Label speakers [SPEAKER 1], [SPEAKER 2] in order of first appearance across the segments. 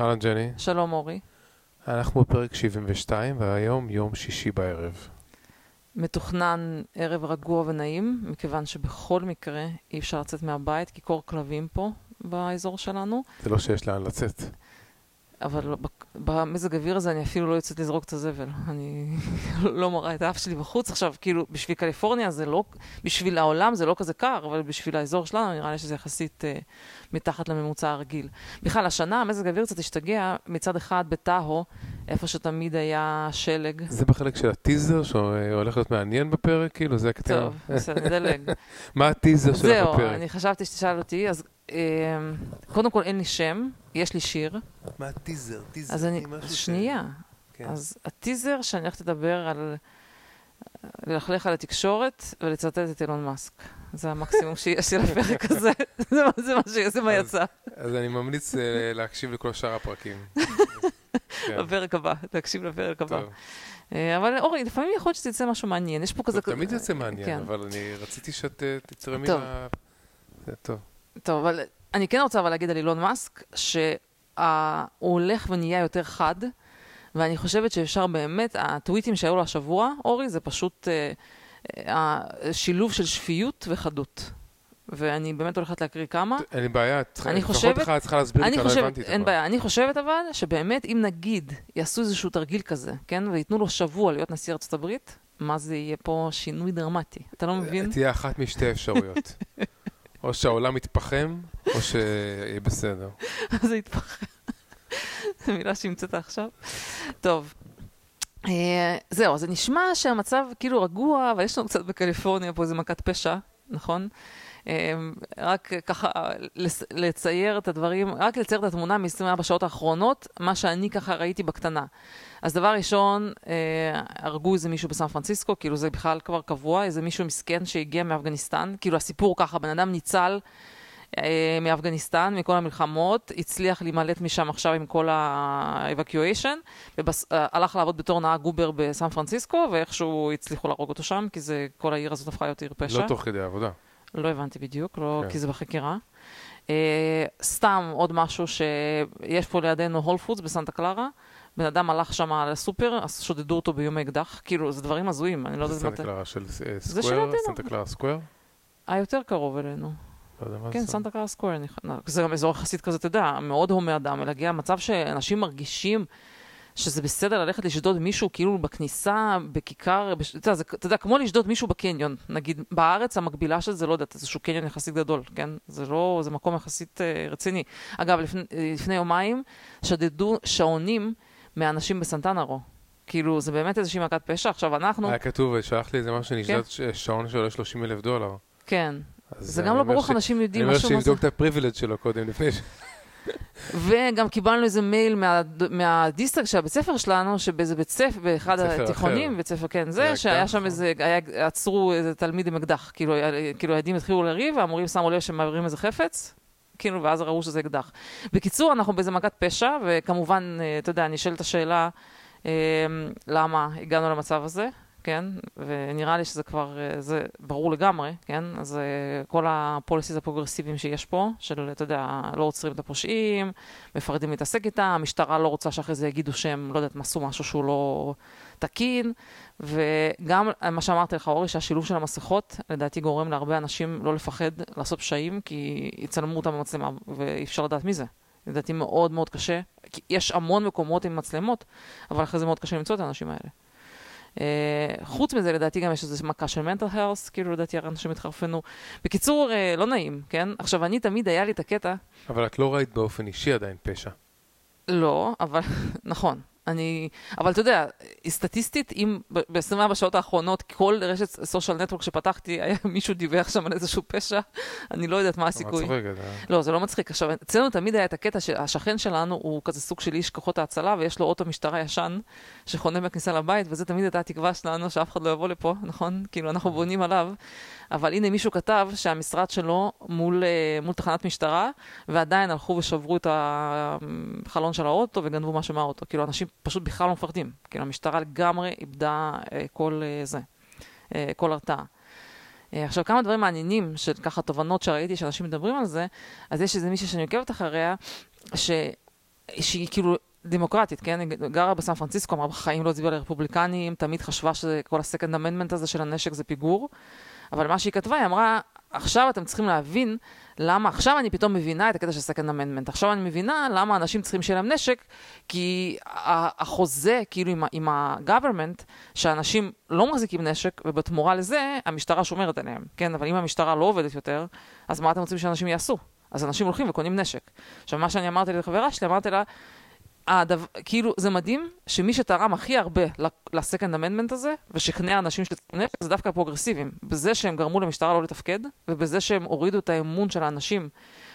[SPEAKER 1] אהלן ג'ני,
[SPEAKER 2] שלום אורי.
[SPEAKER 1] אנחנו בפרק 72 והיום יום שישי בערב.
[SPEAKER 2] מתוכנן ערב רגוע ונעים, מכיוון שבכל מקרה אי אפשר לצאת מהבית כי קור כלבים פה באזור שלנו,
[SPEAKER 1] זה לא שיש לאן לצאת.
[SPEAKER 2] אבל במזג האוויר הזה אני אפילו לא יוצאת לזרוק את הזבל. אני לא מראה את האף שלי בחוץ. עכשיו, כאילו, בשביל קליפורניה זה לא, בשביל העולם זה לא כזה קר, אבל בשביל האזור שלנו נראה לי שזה יחסית אה, מתחת לממוצע הרגיל. בכלל, השנה המזג האוויר קצת השתגע מצד אחד בטאהו, איפה שתמיד היה שלג.
[SPEAKER 1] זה בחלק של הטיזר שהולך להיות מעניין בפרק, כאילו זה הקטע.
[SPEAKER 2] טוב, בסדר, נדלג.
[SPEAKER 1] מה הטיזר שלך
[SPEAKER 2] זהו,
[SPEAKER 1] בפרק?
[SPEAKER 2] אני חשבתי שתשאל אותי, אז אה, קודם כל אין לי שם, יש לי שיר,
[SPEAKER 1] מה הטיזר? טיזר,
[SPEAKER 2] אז אני, שנייה,
[SPEAKER 1] כן.
[SPEAKER 2] אז הטיזר שאני הולכת לדבר על ללכלך על התקשורת ולצטט את אילון מאסק. זה המקסימום שיש לי לפרק הזה, זה מה- זה מה שיש, זה מה יצא.
[SPEAKER 1] אז אני ממליץ אה, להקשיב לכל שאר הפרקים. כן,
[SPEAKER 2] בפרק הבא, תקשיב לפרק הבא. אה, אבל אורי, לפעמים יכול להיות שתצא משהו מעניין, יש פה כזה...
[SPEAKER 1] תמיד יוצא מעניין,
[SPEAKER 2] כן.
[SPEAKER 1] אבל אני רציתי שאת אה, תתרמי
[SPEAKER 2] טוב.
[SPEAKER 1] ל... טוב.
[SPEAKER 2] טוב, אבל אני כן רוצה אבל להגיד על אילון מאסק, שהוא הולך ונהיה יותר חד, ואני חושבת שאפשר באמת, הטוויטים שהיו לו השבוע, אורי, זה פשוט אה, אה, השילוב של שפיות וחדות. ואני באמת הולכת להקריא כמה.
[SPEAKER 1] אין לי בעיה,
[SPEAKER 2] אני
[SPEAKER 1] לפחות
[SPEAKER 2] חושבת-
[SPEAKER 1] את צריכה להסביר לי, כי אני לא הבנתי את
[SPEAKER 2] אין
[SPEAKER 1] הכל.
[SPEAKER 2] בעיה, אני חושבת אבל שבאמת אם נגיד יעשו איזשהו תרגיל כזה, כן, וייתנו לו שבוע להיות נשיא ארצות הברית, מה זה יהיה פה שינוי דרמטי. אתה לא מבין?
[SPEAKER 1] תהיה אחת משתי אפשרויות. או שהעולם יתפחם, או שיהיה בסדר.
[SPEAKER 2] זה התפחד. זו מילה שהמצאת עכשיו. טוב. אה, זהו, זה נשמע שהמצב כאילו רגוע, אבל יש לנו קצת בקליפורניה פה איזה מכת פשע, נכון? אה, רק ככה לצייר את הדברים, רק לצייר את התמונה מ-24 שעות האחרונות, מה שאני ככה ראיתי בקטנה. אז דבר ראשון, אה, הרגו איזה מישהו בסן פרנסיסקו, כאילו זה בכלל כבר קבוע, איזה מישהו מסכן שהגיע מאפגניסטן, כאילו הסיפור ככה, בן אדם ניצל אה, מאפגניסטן, מכל המלחמות, הצליח להימלט משם עכשיו עם כל ה-evacuation, והלך לעבוד בתור נהג Uber בסן פרנסיסקו, ואיכשהו הצליחו להרוג אותו שם, כי זה, כל העיר הזאת הפכה להיות עיר פשע.
[SPEAKER 1] לא תוך כדי עבודה.
[SPEAKER 2] לא הבנתי בדיוק, לא,
[SPEAKER 1] כן.
[SPEAKER 2] כי זה בחקירה. אה, סתם עוד משהו שיש פה לידינו Whole Foods בסנטה קלרה. בן אדם הלך שם לסופר, אז שודדו אותו באיום האקדח. כאילו, זה דברים הזויים, אני לא יודעת
[SPEAKER 1] זה
[SPEAKER 2] מה
[SPEAKER 1] סנטה
[SPEAKER 2] אתה...
[SPEAKER 1] קלרה של אה,
[SPEAKER 2] זה Square?
[SPEAKER 1] סנטה קלרה Square?
[SPEAKER 2] היותר קרוב אלינו.
[SPEAKER 1] לא יודע מה
[SPEAKER 2] כן,
[SPEAKER 1] זה.
[SPEAKER 2] סנטה קלרה Square. אני- זה גם אזור יחסית כזה, אתה יודע, מאוד הומה אדם, להגיע למצב שאנשים מרגישים שזה בסדר ללכת לשדוד מישהו כאילו בכניסה, בכיכר, בש... אתה, יודע, זה, אתה יודע, כמו לשדוד מישהו בקניון. נגיד, בארץ המקבילה של זה, לא יודעת, איזשהו קניון יחסית גדול, כן? זה לא, זה מקום יחסית אה, רציני. אגב, לפני, אה, לפני יומיים שדדו שעונים מאנשים בסנטנרו. כאילו, זה באמת איזושהי מכת פשע. עכשיו, אנחנו,
[SPEAKER 1] היה כתוב, שלח לי איזה משהו שנשדד
[SPEAKER 2] כן.
[SPEAKER 1] שעון שעולה 30 אלף דולר.
[SPEAKER 2] כן. זה
[SPEAKER 1] אני
[SPEAKER 2] גם לא
[SPEAKER 1] אומר
[SPEAKER 2] ברור איך אנשים
[SPEAKER 1] אני
[SPEAKER 2] יודעים
[SPEAKER 1] אומר
[SPEAKER 2] משהו מה זה.
[SPEAKER 1] שיבדוק את הפריבילג' שלו קודם, לפני ש...
[SPEAKER 2] וגם קיבלנו איזה מייל מה, מהדיסטרק של הבית ספר שלנו, שבאיזה בית ספר, באחד
[SPEAKER 1] בית ספר
[SPEAKER 2] התיכונים,
[SPEAKER 1] אחר.
[SPEAKER 2] בית ספר, כן,
[SPEAKER 1] זה
[SPEAKER 2] זה, שהיה שם? איזה, היה, עצרו איזה תלמיד עם אקדח. כאילו, כאילו הילדים התחילו לריב, והמורים שמו לב שהם מעבירים איזה חפץ, כאילו, ואז ראו שזה אקדח. בקיצור, אנחנו באיזה מכת פשע, וכמובן, אה, אתה יודע, נשאלת השאלה, אה, למה הגענו למצב הזה, כן? ונראה לי שזה כבר, אה, זה ברור לגמרי, כן? אז אה, כל הפוליסיס הפרוגרסיביים שיש פה, של, אתה יודע, לא עוצרים את הפושעים, מפחדים להתעסק איתם, המשטרה לא רוצה שאחרי זה יגידו שהם, לא יודעת, עשו משהו שהוא לא תקין, וגם מה שאמרתי לך, אורי, שהשילוב של המסכות, לדעתי גורם להרבה אנשים לא לפחד לעשות פשעים, כי יצלמו אותם במצלמה, ואי אפשר לדעת מי זה. לדעתי מאוד מאוד קשה, כי יש המון מקומות עם מצלמות, אבל אחרי זה מאוד קשה למצוא את האנשים האלה. Uh, חוץ מזה, לדעתי גם יש איזו מכה של mental health, כאילו לדעתי אנשים התחרפנו. בקיצור, uh, לא נעים, כן? עכשיו, אני תמיד היה לי את הקטע,
[SPEAKER 1] אבל את לא ראית באופן אישי עדיין פשע.
[SPEAKER 2] לא, אבל, נכון. אני, אבל אתה יודע, סטטיסטית, אם ב-24 שעות האחרונות, כל רשת סושיאל נטוורק שפתחתי, היה מישהו דיווח שם על איזשהו פשע, אני לא יודעת מה הסיכוי.
[SPEAKER 1] צוחקת? אה?
[SPEAKER 2] לא, זה לא מצחיק. עכשיו, אצלנו תמיד היה את הקטע שהשכן שלנו הוא כזה סוג של איש כוחות ההצלה, ויש לו אוטו משטרה ישן שחונה בכניסה לבית, וזה תמיד הייתה התקווה שלנו שאף אחד לא יבוא לפה, נכון? כאילו, אנחנו בונים עליו. אבל הנה מישהו כתב שהמשרד שלו מול, אה, מול תחנת משטרה, ועדיין הלכו ושברו את החלון של האוטו וגנבו משהו מהאוטו. כאילו, אנשים פשוט בכלל לא מפחדים. כאילו, המשטרה לגמרי איבדה אה, כל אה, זה, אה, כל הרתעה. אה, עכשיו, כמה דברים מעניינים, של ככה תובנות שראיתי שאנשים מדברים על זה, אז יש איזה מישהי שאני עוקבת אחריה, שהיא כאילו דמוקרטית, כן? היא גרה בסן פרנסיסקו, אמרה בחיים לא הצביעה לרפובליקנים, תמיד חשבה שכל ה-second amendment הזה של הנשק זה פיגור. אבל מה שהיא כתבה, היא אמרה, עכשיו אתם צריכים להבין למה, עכשיו אני פתאום מבינה את הקטע של second amendment. עכשיו אני מבינה למה אנשים צריכים שיהיה להם נשק, כי החוזה, כאילו עם, עם ה-government, שאנשים לא מחזיקים נשק, ובתמורה לזה, המשטרה שומרת עליהם, כן? אבל אם המשטרה לא עובדת יותר, אז מה אתם רוצים שאנשים יעשו? אז אנשים הולכים וקונים נשק. עכשיו, מה שאני אמרתי לחברה שלי, אמרתי לה, הדו, כאילו, זה מדהים שמי שתרם הכי הרבה ל-second amendment הזה, ושכנע אנשים שצריכים נשק, זה דווקא הפרוגרסיבים. בזה שהם גרמו למשטרה לא לתפקד, ובזה שהם הורידו את האמון של האנשים,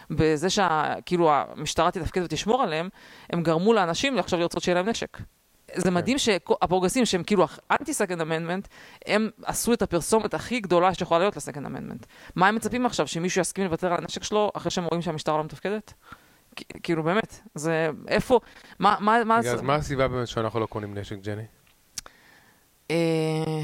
[SPEAKER 2] בזה שכאילו המשטרה תתפקד ותשמור עליהם, הם גרמו לאנשים עכשיו לרצות שיהיה להם נשק. זה כן. מדהים שהפרוגרסיבים שהם כאילו אנטי second amendment, הם עשו את הפרסומת הכי גדולה שיכולה להיות לסקנד אמנדמנט. מה הם מצפים עכשיו, שמישהו יסכים לוותר על הנשק שלו אחרי שהם רואים שהמשטרה לא מתפקדת? כאילו באמת, זה איפה, מה, מה, מה...
[SPEAKER 1] אז מה הסיבה באמת שאנחנו לא קונים נשק, ג'ני?
[SPEAKER 2] אה,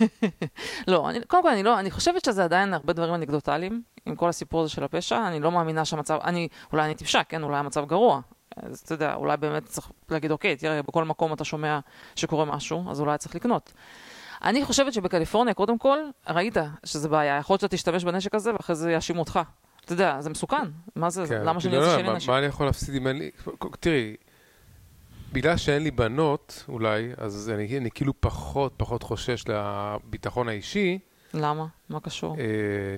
[SPEAKER 2] לא, אני, קודם כל אני לא, אני חושבת שזה עדיין הרבה דברים אנקדוטליים, עם כל הסיפור הזה של הפשע, אני לא מאמינה שהמצב, אני, אולי אני טיפשה, כן, אולי המצב גרוע. אז אתה יודע, אולי באמת צריך להגיד, אוקיי, תראה, בכל מקום אתה שומע שקורה משהו, אז אולי צריך לקנות. אני חושבת שבקליפורניה, קודם כל, ראית שזה בעיה. יכול להיות שאתה תשתמש בנשק הזה, ואחרי זה יאשימו אותך. אתה יודע, זה מסוכן. מה זה, כן, למה שאני רוצה
[SPEAKER 1] לי נשק? מה אני יכול להפסיד אם אין לי... תראי, בגלל שאין לי בנות, אולי, אז אני, אני כאילו פחות, פחות חושש לביטחון האישי.
[SPEAKER 2] למה? מה קשור? אה,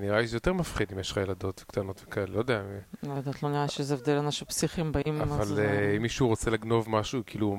[SPEAKER 1] נראה לי שזה יותר מפחיד אם יש לך ילדות קטנות וכאלה, לא יודע.
[SPEAKER 2] לא יודעת, לא נראה שזה הבדל אנשים פסיכיים באים...
[SPEAKER 1] אבל אה, אם מישהו רוצה לגנוב משהו, כאילו,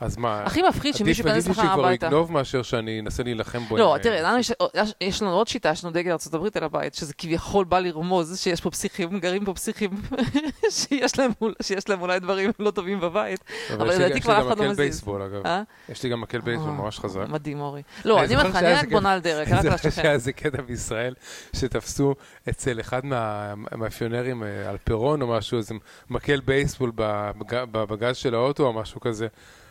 [SPEAKER 1] אז מה?
[SPEAKER 2] הכי מפחיד שמישהו ייכנס לך הביתה.
[SPEAKER 1] עדיף שכבר יגנוב מאשר שאני אנסה להילחם בו.
[SPEAKER 2] לא, תראה, לנו יש, יש לנו עוד שיטה, יש לנו דגל ארה"ב על הבית, שזה כביכול בא לרמוז שיש פה פסיכים, גרים פה פסיכים, שיש להם, שיש להם אולי דברים לא טובים בבית, אבל לדעתי כבר אף אחד לא מזיז.
[SPEAKER 1] אה? יש לי גם מקל בייסבול ממש חזק.
[SPEAKER 2] מדהים, אורי. לא, אני אומרת לך, אני רק בונה על דרך, רק.
[SPEAKER 1] זה קטע בישראל, שתפסו אצל אחד מהמאפיונרים על פירון או משהו, איזה מקל בייסבול בבגז של האוטו או משהו כזה.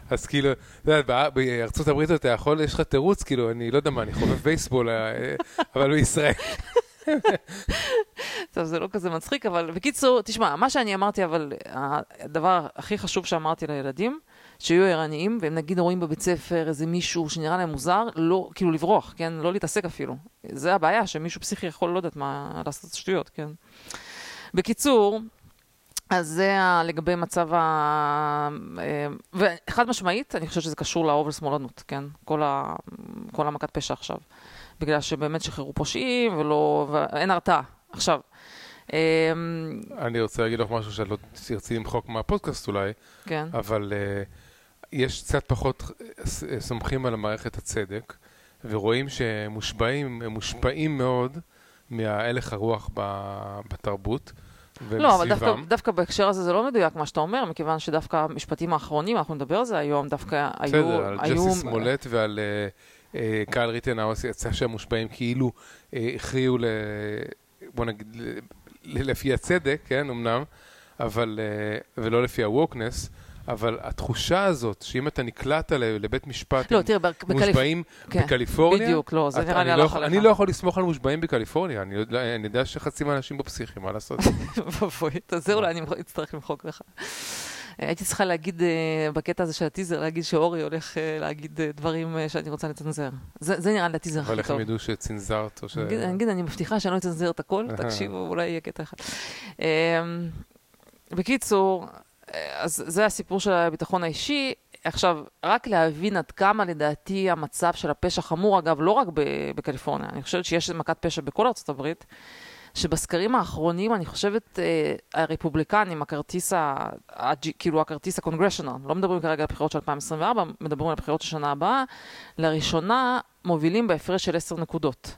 [SPEAKER 1] אז כאילו, אתה יודע, בארצות הברית אתה יכול, יש לך תירוץ, כאילו, אני לא יודע מה, אני חובב בייסבול, אבל בישראל.
[SPEAKER 2] טוב, זה לא כזה מצחיק, אבל בקיצור, תשמע, מה שאני אמרתי, אבל הדבר הכי חשוב שאמרתי לילדים, שיהיו ערניים, והם נגיד רואים בבית ספר איזה מישהו שנראה להם מוזר, לא, כאילו לברוח, כן? לא להתעסק אפילו. זה הבעיה, שמישהו פסיכי יכול, לא יודעת מה, לעשות שטויות, כן? בקיצור, אז זה לגבי מצב ה... אה, וחד משמעית, אני חושבת שזה קשור לאובר שמאלנות, כן? כל, ה... כל המכת פשע עכשיו. בגלל שבאמת שחררו פושעים ולא... ואין הרתעה. עכשיו, אמ,
[SPEAKER 1] אני רוצה להגיד לך משהו שאת לא תרצי למחוק מהפודקאסט אולי,
[SPEAKER 2] כן.
[SPEAKER 1] אבל uh, יש קצת פחות אה, סומכים על המערכת הצדק, ורואים שהם מושפעים, הם מושפעים מאוד מההלך הרוח בתרבות.
[SPEAKER 2] לא, אבל דווקא, דווקא בהקשר הזה זה לא מדויק מה שאתה אומר, מכיוון שדווקא המשפטים האחרונים, אנחנו נדבר על זה היום, דווקא היו...
[SPEAKER 1] בסדר, על היו... ג'סי סמולט ועל uh, uh, קייל ריטנהאוס, יצא שהם מושפעים כאילו uh, הכריעו ל... בוא נגיד, לפי הצדק, כן, אמנם, אבל, ולא לפי ה-wokeness, אבל התחושה הזאת, שאם אתה נקלעת לבית משפט,
[SPEAKER 2] לא, תראה,
[SPEAKER 1] מושבעים כן, בקליפורניה,
[SPEAKER 2] בדיוק, לא, זה נראה לי
[SPEAKER 1] הלך עליך. אני לא יכול לסמוך על מושבעים בקליפורניה, אני, אני יודע שחצי מהאנשים פה פסיכיים, מה לעשות?
[SPEAKER 2] ואבוי, זה אולי אני אצטרך למחוק לך. הייתי צריכה להגיד, בקטע הזה של הטיזר, להגיד שאורי הולך להגיד דברים שאני רוצה לצנזר. זה, נראה לי הטיזר הכי טוב.
[SPEAKER 1] אבל איך הם ידעו שצנזרת או ש...
[SPEAKER 2] אני אגיד, אני מבטיחה שאני לא אצנזר את הכל, תקשיבו, אולי יהיה קטע אחד. בקיצור, אז זה הסיפור של הביטחון האישי. עכשיו, רק להבין עד כמה לדעתי המצב של הפשע חמור, אגב, לא רק בקליפורניה, אני חושבת שיש מכת פשע בכל ארצות הברית, שבסקרים האחרונים, אני חושבת, אה, הרפובליקנים, הכרטיס, ה, כאילו הכרטיס הקונגרשנל, לא מדברים כרגע על הבחירות של 2024, מדברים על הבחירות של שנה הבאה, לראשונה מובילים בהפרש של 10 נקודות.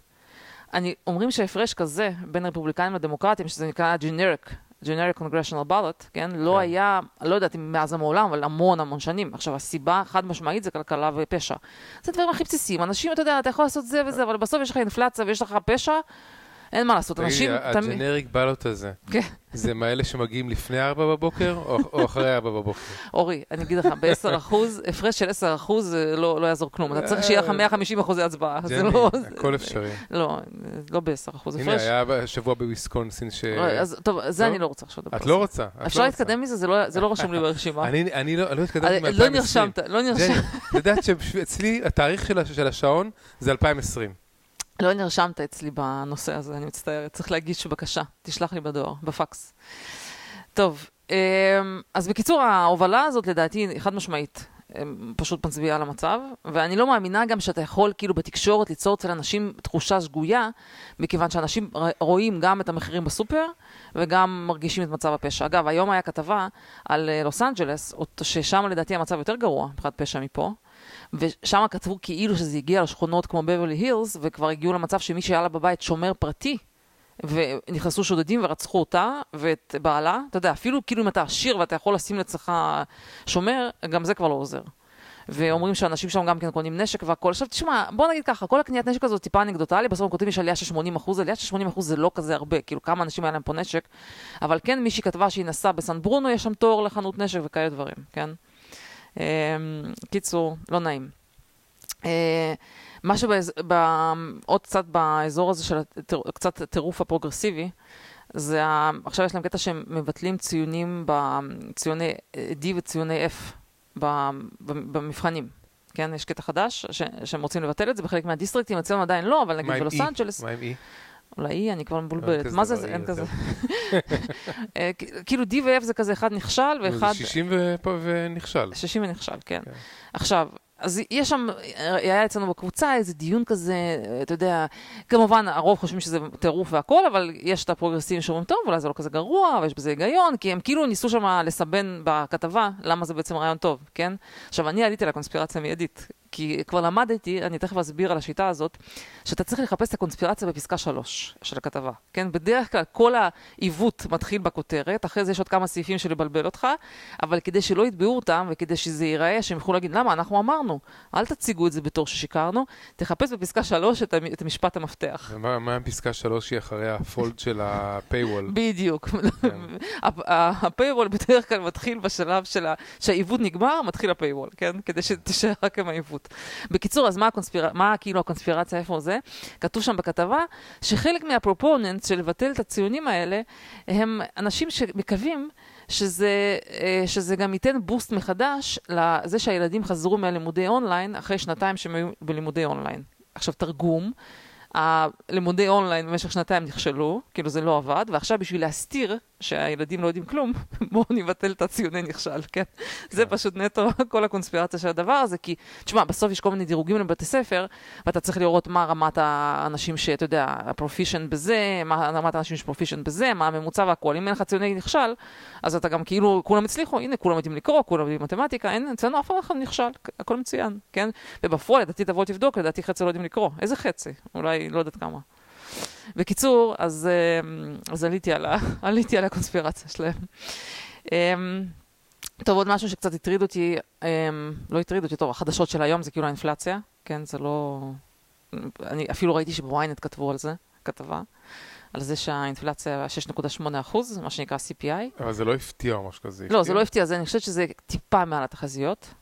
[SPEAKER 2] אני, אומרים שהפרש כזה בין רפובליקנים לדמוקרטים, שזה נקרא ג'נריק generic congressional ballot, כן? לא כן. היה, לא יודעת אם מאז המעולם, אבל המון המון שנים. עכשיו, הסיבה חד משמעית זה כלכלה ופשע. זה דברים הכי בסיסיים. אנשים, אתה יודע, אתה יכול לעשות זה וזה, אבל בסוף יש לך אינפלציה ויש לך פשע, אין מה לעשות, אנשים...
[SPEAKER 1] תגידי, הג'נריק בלוט הזה,
[SPEAKER 2] כן.
[SPEAKER 1] זה מאלה שמגיעים לפני 4 בבוקר או אחרי 4 בבוקר?
[SPEAKER 2] אורי, אני אגיד לך, ב-10 אחוז, הפרש של 10 אחוז לא לא יעזור כלום. אתה צריך שיהיה לך 150 אחוזי הצבעה. זה לא...
[SPEAKER 1] הכל אפשרי.
[SPEAKER 2] לא, לא ב-10 אחוז
[SPEAKER 1] הנה,
[SPEAKER 2] הפרש.
[SPEAKER 1] היה שבוע בוויסקונסין ש...
[SPEAKER 2] טוב, זה
[SPEAKER 1] לא?
[SPEAKER 2] אני לא רוצה עכשיו לדבר.
[SPEAKER 1] את לא. רוצה. את
[SPEAKER 2] אפשר
[SPEAKER 1] לא רוצה.
[SPEAKER 2] להתקדם מזה? זה לא- רשום לי ברשימה.
[SPEAKER 1] אני לא התקדמתי
[SPEAKER 2] אה,
[SPEAKER 1] מ-2020.
[SPEAKER 2] לא נרשמת, לא נרשמת.
[SPEAKER 1] את יודעת שאצלי התאריך של השעון זה 2020.
[SPEAKER 2] לא נרשמת אצלי בנושא הזה, אני מצטערת. צריך להגיש בקשה, תשלח לי בדואר, בפקס. טוב, אמ, אז בקיצור, ההובלה הזאת לדעתי היא חד משמעית. אמ, פשוט מצביעה על המצב, ואני לא מאמינה גם שאתה יכול כאילו בתקשורת ליצור אצל אנשים תחושה שגויה, מכיוון שאנשים רואים גם את המחירים בסופר וגם מרגישים את מצב הפשע. אגב, היום היה כתבה על אה, לוס אנג'לס, ששם לדעתי המצב יותר גרוע מבחינת פשע מפה, ושם כתבו כאילו שזה הגיע לשכונות כמו בברלי הילס, וכבר הגיעו למצב שמי שהיה לה בבית שומר פרטי, ונכנסו שודדים ורצחו אותה ואת בעלה. אתה יודע, אפילו כאילו אם אתה עשיר ואתה יכול לשים לעצמך שומר, גם זה כבר לא עוזר. ואומרים שאנשים שם גם כן קונים נשק והכל. עכשיו תשמע, בוא נגיד ככה, כל הקניית נשק הזאת טיפה אנקדוטלי, בסוף הם כותבים יש עלייה של 80 אחוז, עלייה של 80 אחוז זה לא כזה הרבה, כאילו כמה אנשים היה להם פה נשק, אבל כן מישהי כתבה שהיא נסעה בסן ברונו, יש שם תור לחנות נשק וכאלה דברים, כן? אמ, קיצור, לא נעים. אה, מה שעוד קצת באזור הזה של קצת הטירוף הפרוגרסיבי, זה ה... עכשיו יש להם קטע שהם מבטלים ציונים, ציוני D וציוני F במבחנים. כן, יש קטע חדש ש... שהם רוצים לבטל את זה בחלק מהדיסטריקטים, אצלנו עדיין לא, אבל נגיד בלוס
[SPEAKER 1] אי?
[SPEAKER 2] אנג'לס,
[SPEAKER 1] מה עם אי?
[SPEAKER 2] אולי E, אני כבר מבולבלת. מה זה, אין
[SPEAKER 1] אי,
[SPEAKER 2] כזה.
[SPEAKER 1] זהו.
[SPEAKER 2] אה, כאילו D ו-F זה כזה אחד נכשל
[SPEAKER 1] נו,
[SPEAKER 2] ואחד...
[SPEAKER 1] זה 60 ו- ונכשל.
[SPEAKER 2] 60 ונכשל, כן.
[SPEAKER 1] כן.
[SPEAKER 2] עכשיו, אז יש שם, היה אצלנו בקבוצה איזה דיון כזה, אתה יודע, כמובן הרוב חושבים שזה טירוף והכל, אבל יש את הפרוגרסיבים שאומרים, טוב, אולי זה לא כזה גרוע, ויש בזה היגיון, כי הם כאילו ניסו שם לסבן בכתבה למה זה בעצם רעיון טוב, כן? עכשיו, אני עליתי לקונספירציה מיידית, כי כבר למדתי, אני תכף אסביר על השיטה הזאת, שאתה צריך לחפש את הקונספירציה בפסקה 3 של הכתבה, כן? בדרך כלל כל העיוות מתחיל בכותרת, אחרי זה יש עוד כמה סעיפים שלבלבל אותך, אבל כדי שלא יתבעו אותם, וכדי שזה ייראה, שהם יוכלו להגיד, למה? אנחנו אמרנו. אל תציגו את זה בתור ששיקרנו, תחפש בפסקה 3 את, את משפט המפתח.
[SPEAKER 1] מה עם פסקה 3 שהיא אחרי ה fold של ה-paywall?
[SPEAKER 2] בדיוק.
[SPEAKER 1] כן.
[SPEAKER 2] ה paywall בדרך כלל מתחיל בשלב של. שהעיוות נגמר, מתחיל ה paywall, כן? כדי שתישאר רק עם העיוות. בקיצור, אז מה, הקונספיר... מה כאילו הקונספירציה, איפה זה? כתוב שם בכתבה שחלק מה proponents של לבטל את הציונים האלה, הם אנשים שמקווים שזה, אה, שזה גם ייתן boost מחדש לזה שהילדים חזרו מהלימודי אונליין אחרי שנתיים שהם היו בלימודי אונליין. עכשיו, תרגום. הלימודי אונליין במשך שנתיים נכשלו, כאילו זה לא עבד, ועכשיו בשביל להסתיר שהילדים לא יודעים כלום, בואו נבטל את הציוני נכשל, כן? זה פשוט נטו כל הקונספירציה של הדבר הזה, כי, תשמע, בסוף יש כל מיני דירוגים לבתי ספר, ואתה צריך לראות מה רמת האנשים שאתה יודע, הפרופישן בזה, מה רמת האנשים שפרופישן בזה, מה הממוצע והכול. אם אין לך ציוני נכשל, אז אתה גם כאילו, כולם הצליחו, הנה, כולם יודעים לקרוא, כולם יודעים מתמטיקה, אין, אצלנו אף אחד נכשל, הכל מצוין, כן? ובפועל, לדעתי תבוא תבדוק, לדעתי חצי לא יודעים לקרוא. איזה חצי? אולי לא יודעת כמה. בקיצור, אז, אה, אז עליתי, על ה, עליתי על הקונספירציה שלהם. אמ, טוב, עוד משהו שקצת הטריד אותי, אמ, לא הטריד אותי, טוב, החדשות של היום זה כאילו האינפלציה, כן, זה לא... אני אפילו ראיתי שבוויינט כתבו על זה, כתבה, על זה שהאינפלציה 6.8 אחוז, מה שנקרא CPI.
[SPEAKER 1] אבל זה לא הפתיע או משהו כזה.
[SPEAKER 2] לא, זה לא הפתיע, זה, אני חושבת שזה טיפה מעל התחזיות.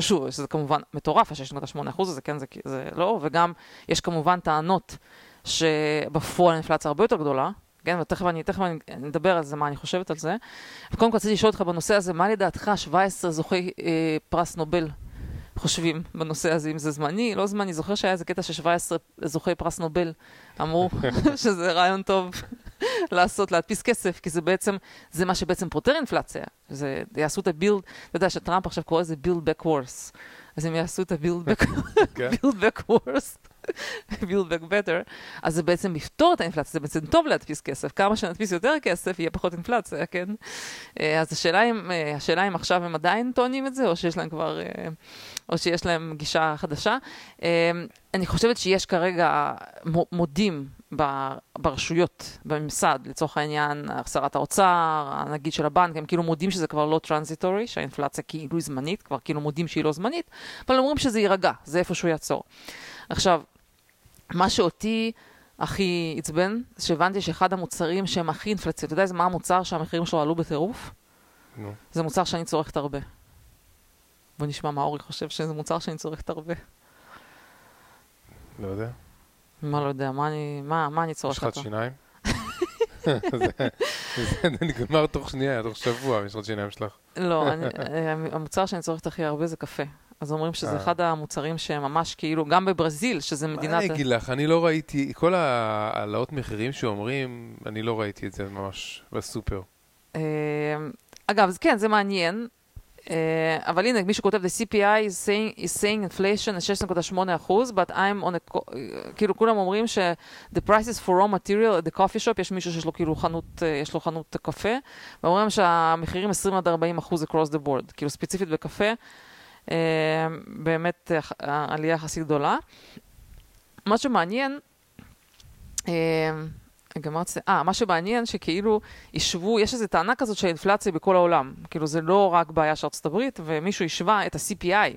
[SPEAKER 2] שוב, שזה כמובן מטורף, ה-6.8 אחוז הזה, כן, זה, זה לא, וגם יש כמובן טענות שבפועל האינפלציה הרבה יותר גדולה, כן, ותכף אני, תכף אני נדבר על זה, מה אני חושבת על זה. וקודם כל רציתי לשאול אותך בנושא הזה, מה לדעתך 17 זוכי אה, פרס נובל חושבים בנושא הזה, אם זה זמני, לא זמני, זוכר שהיה איזה קטע ש-17 זוכי פרס נובל אמרו שזה רעיון טוב לעשות, להדפיס כסף, כי זה בעצם, זה מה שבעצם פותר אינפלציה. זה, יעשו את הבילד, אתה יודע שטראמפ עכשיו קורא לזה בילד back worse. אז הם יעשו את הבילד back,
[SPEAKER 1] כן.
[SPEAKER 2] build back worse, build back better, אז זה בעצם לפתור את האינפלציה, זה בעצם טוב להדפיס כסף. כמה שנדפיס יותר כסף, יהיה פחות אינפלציה, כן? אה, אז השאלה אם, אה, השאלה אם עכשיו הם עדיין טוענים את זה, או שיש להם כבר, אה, או שיש להם גישה חדשה. אני חושבת שיש כרגע מו- מודים ברשויות, בממסד, לצורך העניין, שרת האוצר, הנגיד של הבנק, הם כאילו מודים שזה כבר לא טרנזיטורי, שהאינפלציה כאילו היא זמנית, כבר כאילו מודים שהיא לא זמנית, אבל אומרים שזה יירגע, זה איפשהו יעצור. עכשיו, מה שאותי הכי עצבן, שהבנתי שאחד המוצרים שהם הכי אינפלציה, אתה יודע איזה מה המוצר שהמחירים שלו עלו בטירוף?
[SPEAKER 1] נו.
[SPEAKER 2] זה מוצר שאני צורכת הרבה. בוא נשמע מה אורי חושב שזה מוצר שאני צורכת הרבה.
[SPEAKER 1] לא יודע.
[SPEAKER 2] מה לא יודע, מה אני, מה, מה אני צורכת?
[SPEAKER 1] משחת שיניים? זה זה נגמר תוך שנייה, תוך שבוע, משחת שיניים שלך.
[SPEAKER 2] לא, אני, המוצר שאני צורכת הכי הרבה זה קפה. אז אומרים שזה
[SPEAKER 1] אה.
[SPEAKER 2] אחד המוצרים שממש כאילו, גם בברזיל, שזה
[SPEAKER 1] מה
[SPEAKER 2] מדינת...
[SPEAKER 1] אני אגיד לך, אני לא ראיתי, כל ההעלאות מחירים שאומרים, אני לא ראיתי את זה ממש בסופר.
[SPEAKER 2] אה, אגב, כן, זה מעניין. אה, אבל הנה, מישהו כותב, the CPI is saying, is saying inflation is 6.8 אחוז, but I'm on a, אה, כאילו כולם אומרים ש- the prices for raw material at the coffee shop, יש מישהו שיש לו כאילו חנות, יש לו חנות קפה, ואומרים שהמחירים 20 עד 40 אחוז across the board, כאילו ספציפית בקפה, באמת אה, עלייה יחסית גדולה. מה שמעניין, אה, רגע, מה רציתי? אה, מה שמעניין שכאילו השוו, יש איזו טענה כזאת של אינפלציה בכל העולם. כאילו זה לא רק בעיה של ארצות הברית, ומישהו השווה את ה-CPI.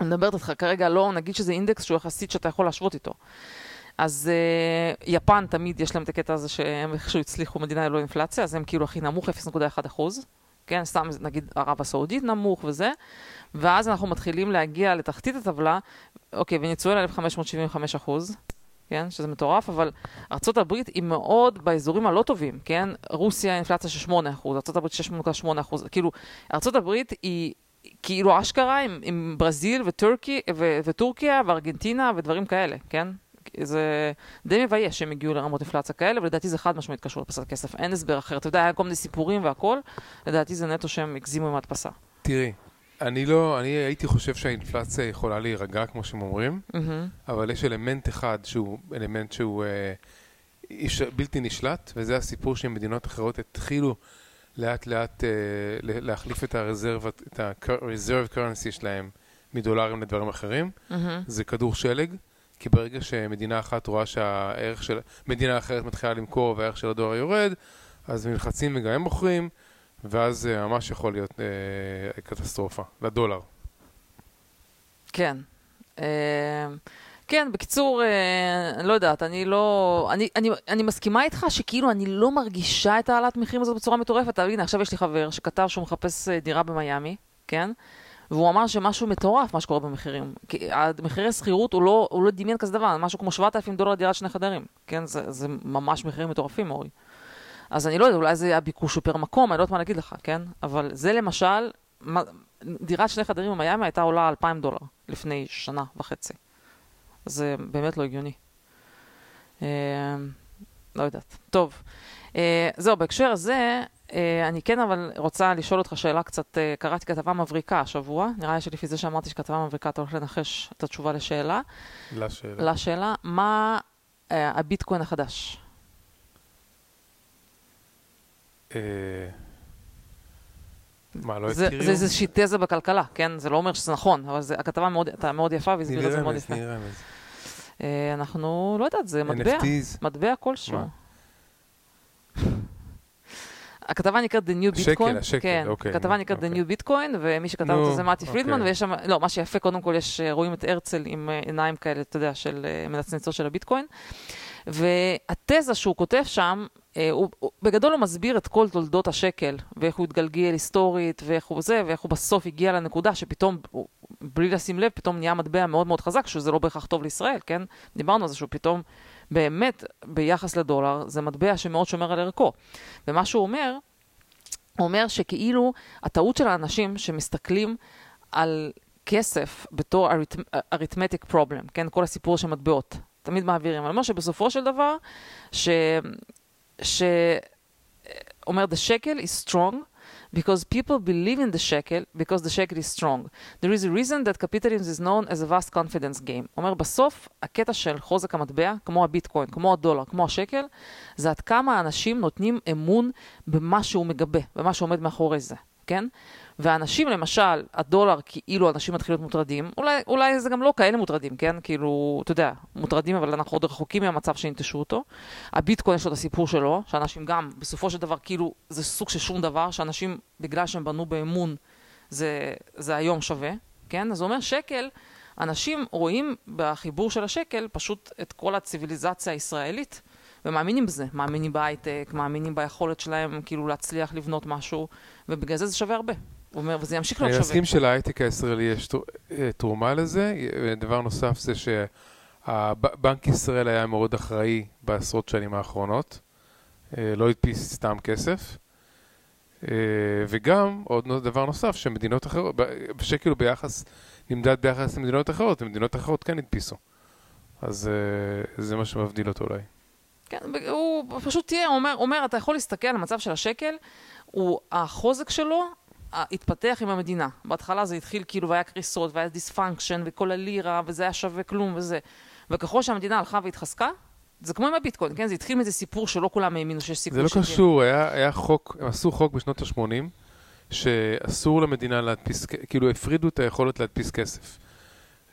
[SPEAKER 2] אני מדברת איתך כרגע, לא, נגיד שזה אינדקס שהוא יחסית שאתה יכול להשוות איתו. אז uh, יפן תמיד יש להם את הקטע הזה שהם איכשהו הצליחו מדינה ללא אינפלציה, אז הם כאילו הכי נמוך, 0.1 אחוז. כן, סתם נגיד ערב הסעודית נמוך וזה, ואז אנחנו מתחילים להגיע לתחתית הטבלה, אוקיי, ונצואלה 1575 אחוז, כן, שזה מטורף, אבל ארה"ב היא מאוד באזורים הלא טובים, כן? רוסיה אינפלציה של 8%, ארה"ב 6.8%, כאילו, ארה"ב היא כאילו אשכרה עם, עם ברזיל וטורקי, ו, וטורקיה וארגנטינה ודברים כאלה, כן? זה די מבייש שהם הגיעו לרמות אינפלציה כאלה, ולדעתי זה חד משמעית קשור לדפסת כסף, אין הסבר אחר. אתה יודע, היה כל מיני סיפורים והכל, לדעתי זה נטו שהם הגזימו עם ההדפסה.
[SPEAKER 1] תראי, אני לא, אני הייתי חושב שהאינפלציה יכולה להירגע, כמו שהם אומרים,
[SPEAKER 2] מהמם.
[SPEAKER 1] אבל יש אלמנט אחד שהוא אלמנט שהוא אה, איש, בלתי נשלט, וזה הסיפור שמדינות אחרות התחילו לאט לאט אה, להחליף את ה-reserve currency שלהם מדולרים לדברים אחרים.
[SPEAKER 2] מהמם.
[SPEAKER 1] זה כדור שלג, כי ברגע שמדינה אחת רואה שהערך של... מדינה אחרת מתחילה למכור והערך של הדולר יורד, אז נלחצים וגם הם מוכרים, ואז זה ממש יכול להיות אה, קטסטרופה לדולר.
[SPEAKER 2] כן. אה, כן, בקיצור, אה, אני לא יודעת, אני לא... אני, אני, אני מסכימה איתך שכאילו אני לא מרגישה את העלאת מחירים הזאת בצורה מטורפת. אבל הנה, עכשיו יש לי חבר שכתב שהוא מחפש אה, דירה במיאמי, כן? והוא אמר שמשהו מטורף מה שקורה במחירים. כי מחירי שכירות הוא לא, הוא לא דמיין כזה דבר, משהו כמו 7,000 דולר דירת שני חדרים. כן, זה, זה ממש מחירים מטורפים, אורי. אז אני לא יודע, אולי זה היה ביקוש פר מקום, אני לא יודעת מה להגיד לך, כן? אבל זה למשל, מה, דירת שני חדרים במיאמי הייתה עולה 2,000 דולר לפני שנה וחצי. זה באמת לא הגיוני. אה, לא יודעת. טוב, אה, זהו, בהקשר הזה, אה, אני כן אבל רוצה לשאול אותך שאלה קצת, אה, קראתי כתבה מבריקה השבוע, נראה לי שלפי זה שאמרתי שכתבה מבריקה אתה הולך לנחש את התשובה לשאלה.
[SPEAKER 1] לשאלה.
[SPEAKER 2] לשאלה, מה אה, הביטקוין החדש?
[SPEAKER 1] אה, מה, לא
[SPEAKER 2] זה? זה איזושהי תזה בכלכלה, כן? זה לא אומר שזה נכון, אבל זה, הכתבה מאוד, מאוד יפה
[SPEAKER 1] תני
[SPEAKER 2] והסבירה את זה מאוד
[SPEAKER 1] רמז,
[SPEAKER 2] יפה.
[SPEAKER 1] תני לי רמז.
[SPEAKER 2] אה, אנחנו, לא יודעת, זה מטבע,
[SPEAKER 1] NFTs?
[SPEAKER 2] מטבע כלשהו. הכתבה נקראת The New Bitcoin.
[SPEAKER 1] השקל,
[SPEAKER 2] כן,
[SPEAKER 1] אוקיי,
[SPEAKER 2] הכתבה נקראת The
[SPEAKER 1] אוקיי.
[SPEAKER 2] New Bitcoin, ומי שכתב את זה זה מתי פרידמן,
[SPEAKER 1] אוקיי.
[SPEAKER 2] ויש שם, לא, מה שיפה, קודם כל, יש, אה, רואים את הרצל עם אה, עיניים כאלה, אתה יודע, של אה, מנצנצות של הביטקוין. והתזה שהוא כותב שם, אה, הוא, הוא, בגדול הוא מסביר את כל תולדות השקל, ואיך הוא התגלגל היסטורית, ואיך הוא זה, ואיך הוא בסוף הגיע לנקודה שפתאום, הוא- בלי לשים לב, פתאום נהיה מטבע מאוד מאוד חזק, שזה לא בהכרח טוב לישראל, כן? דיברנו על זה שהוא פתאום, באמת, ביחס לדולר, זה מטבע שמאוד שומר על ערכו. ומה שהוא אומר, הוא אומר שכאילו הטעות של האנשים שמסתכלים על כסף בתור arithmetic problem, כן? כל הסיפור של מטבעות. תמיד מעבירים. אני אומר שבסופו של דבר, ש... ש... אומר, the shekel is strong because people believe in the shekel because the shekel is strong. There is a reason that capitalism is known as a vast confidence game. אומר, בסוף, הקטע של חוזק המטבע, כמו הביטקוין, כמו הדולר, כמו השקל, זה עד כמה אנשים נותנים אמון במה שהוא מגבה, במה שעומד מאחורי זה, כן? ואנשים, למשל, הדולר, כאילו אנשים מתחילים להיות מוטרדים, אולי, אולי זה גם לא כאלה מוטרדים, כן? כאילו, אתה יודע, מוטרדים, אבל אנחנו עוד רחוקים מהמצב שינטשו אותו. הביטקוין יש לו את הסיפור שלו, שאנשים גם, בסופו של דבר, כאילו, זה סוג של שום דבר, שאנשים, בגלל שהם בנו באמון, זה, זה היום שווה, כן? אז הוא אומר, שקל, אנשים רואים בחיבור של השקל פשוט את כל הציוויליזציה הישראלית, ומאמינים בזה, מאמינים בהייטק, מאמינים ביכולת שלהם כאילו להצליח לבנות משהו, ובגלל זה זה שווה הרבה. הוא אומר, וזה ימשיך להיות
[SPEAKER 1] אני
[SPEAKER 2] שווה.
[SPEAKER 1] מסכים שלהייטק הישראלי יש אה, תרומה לזה. דבר נוסף זה שבנק ישראל היה מאוד אחראי בעשרות שנים האחרונות. אה, לא הדפיס סתם כסף. אה, וגם, עוד דבר נוסף, שמדינות אחרות, הוא ביחס, נמדד ביחס למדינות אחרות, ומדינות אחרות כן הדפיסו. אז זה מה שמבדיל אותו אולי.
[SPEAKER 2] כן, הוא פשוט תהיה, אומר, אומר, אתה יכול להסתכל על המצב של השקל, הוא, החוזק שלו התפתח עם המדינה. בהתחלה זה התחיל כאילו והיה קריסות והיה dysfunction וכל הלירה וזה היה שווה כלום וזה. וככל שהמדינה הלכה והתחזקה, זה כמו עם הביטקוין, כן? זה התחיל מאיזה סיפור שלא כולם האמינו שיש סיכוי
[SPEAKER 1] זה לא. קשור, היה, היה חוק, הם עשו חוק בשנות ה-80, שאסור למדינה להדפיס, כאילו הפרידו את היכולת להדפיס כסף.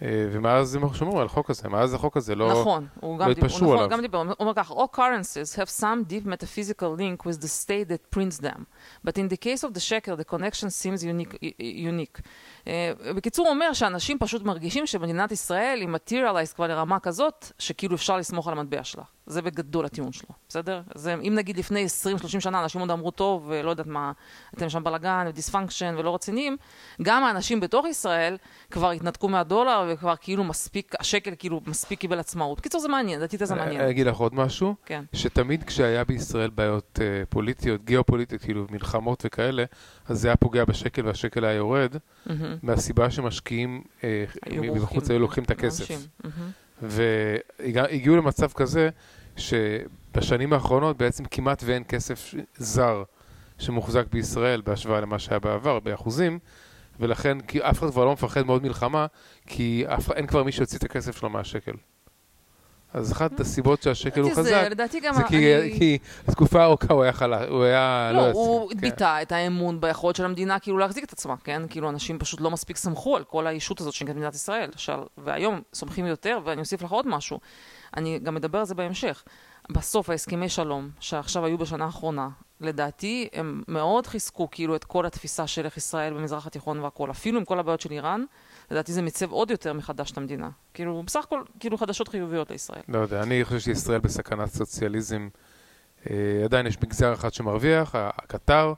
[SPEAKER 1] אה, ומאז הם שומרים על החוק הזה, מאז החוק הזה לא...
[SPEAKER 2] נכון, הוא גם
[SPEAKER 1] לא התפשרו
[SPEAKER 2] הוא נכון,
[SPEAKER 1] עליו.
[SPEAKER 2] גם דיבר, הוא אומר כך, all currencies have some deep metaphysical link with the state that prints them, but in the case of the shekel the connection seems unique. unique. Uh, בקיצור, הוא אומר שאנשים פשוט מרגישים שמדינת ישראל היא materialized כבר לרמה כזאת, שכאילו אפשר לסמוך על המטבע שלה. זה בגדול הטיעון שלו, בסדר? זה, אם נגיד לפני 20-30 שנה אנשים עוד אמרו, טוב, ולא יודעת מה, אתם שם בלאגן ודיספונקשן ולא רציניים, גם האנשים בתוך ישראל כבר התנתקו מהדולר וכבר כאילו מספיק, השקל כאילו מספיק קיבל עצמאות. בקיצור, זה מעניין, לדעתי זה מעניין.
[SPEAKER 1] אני אגיד לך עוד משהו,
[SPEAKER 2] כן.
[SPEAKER 1] שתמיד כשהיה בישראל בעיות אה, פוליטיות, גיאופוליטיות, כאילו מלחמות וכאלה, אז זה היה פוגע בשקל והשקל היה יורד,
[SPEAKER 2] מהמם.
[SPEAKER 1] מהסיבה שמשקיעים אה. מבחוץ היו לוקחים את הכסף.
[SPEAKER 2] מהמם.
[SPEAKER 1] והגיעו למצב כזה שבשנים האחרונות בעצם כמעט ואין כסף זר שמוחזק בישראל בהשוואה למה שהיה בעבר, באחוזים, ולכן כי אף אחד כבר לא מפחד מאוד מלחמה, כי אף, אין כבר מי שיוציא את הכסף שלו מהשקל. אז אחת הסיבות שהשקל הוא חזק,
[SPEAKER 2] זה,
[SPEAKER 1] כי, תקופה ארוכה הוא היה חלש, הוא היה
[SPEAKER 2] לא,
[SPEAKER 1] יציב,
[SPEAKER 2] הוא. ביטא את האמון ביכולת של המדינה כאילו להחזיק את עצמה, כן? כאילו אנשים פשוט לא מספיק סמכו על כל הישות הזאת שנקראת מדינת ישראל. והיום סומכים יותר, ואני אוסיף לך עוד משהו. אני גם אדבר על זה בהמשך. בסוף ההסכמי שלום, שעכשיו היו בשנה האחרונה, לדעתי הם מאוד חיזקו כאילו את כל התפיסה של איך ישראל במזרח התיכון והכל. אפילו עם כל הבעיות של איראן, לדעתי זה מיצב עוד יותר מחדש את המדינה. כאילו, בסך הכל, כאילו חדשות חיוביות לישראל.
[SPEAKER 1] לא יודע, אני חושב שישראל בסכנת סוציאליזם. אה, עדיין יש מגזר אחד שמרוויח, הקטר,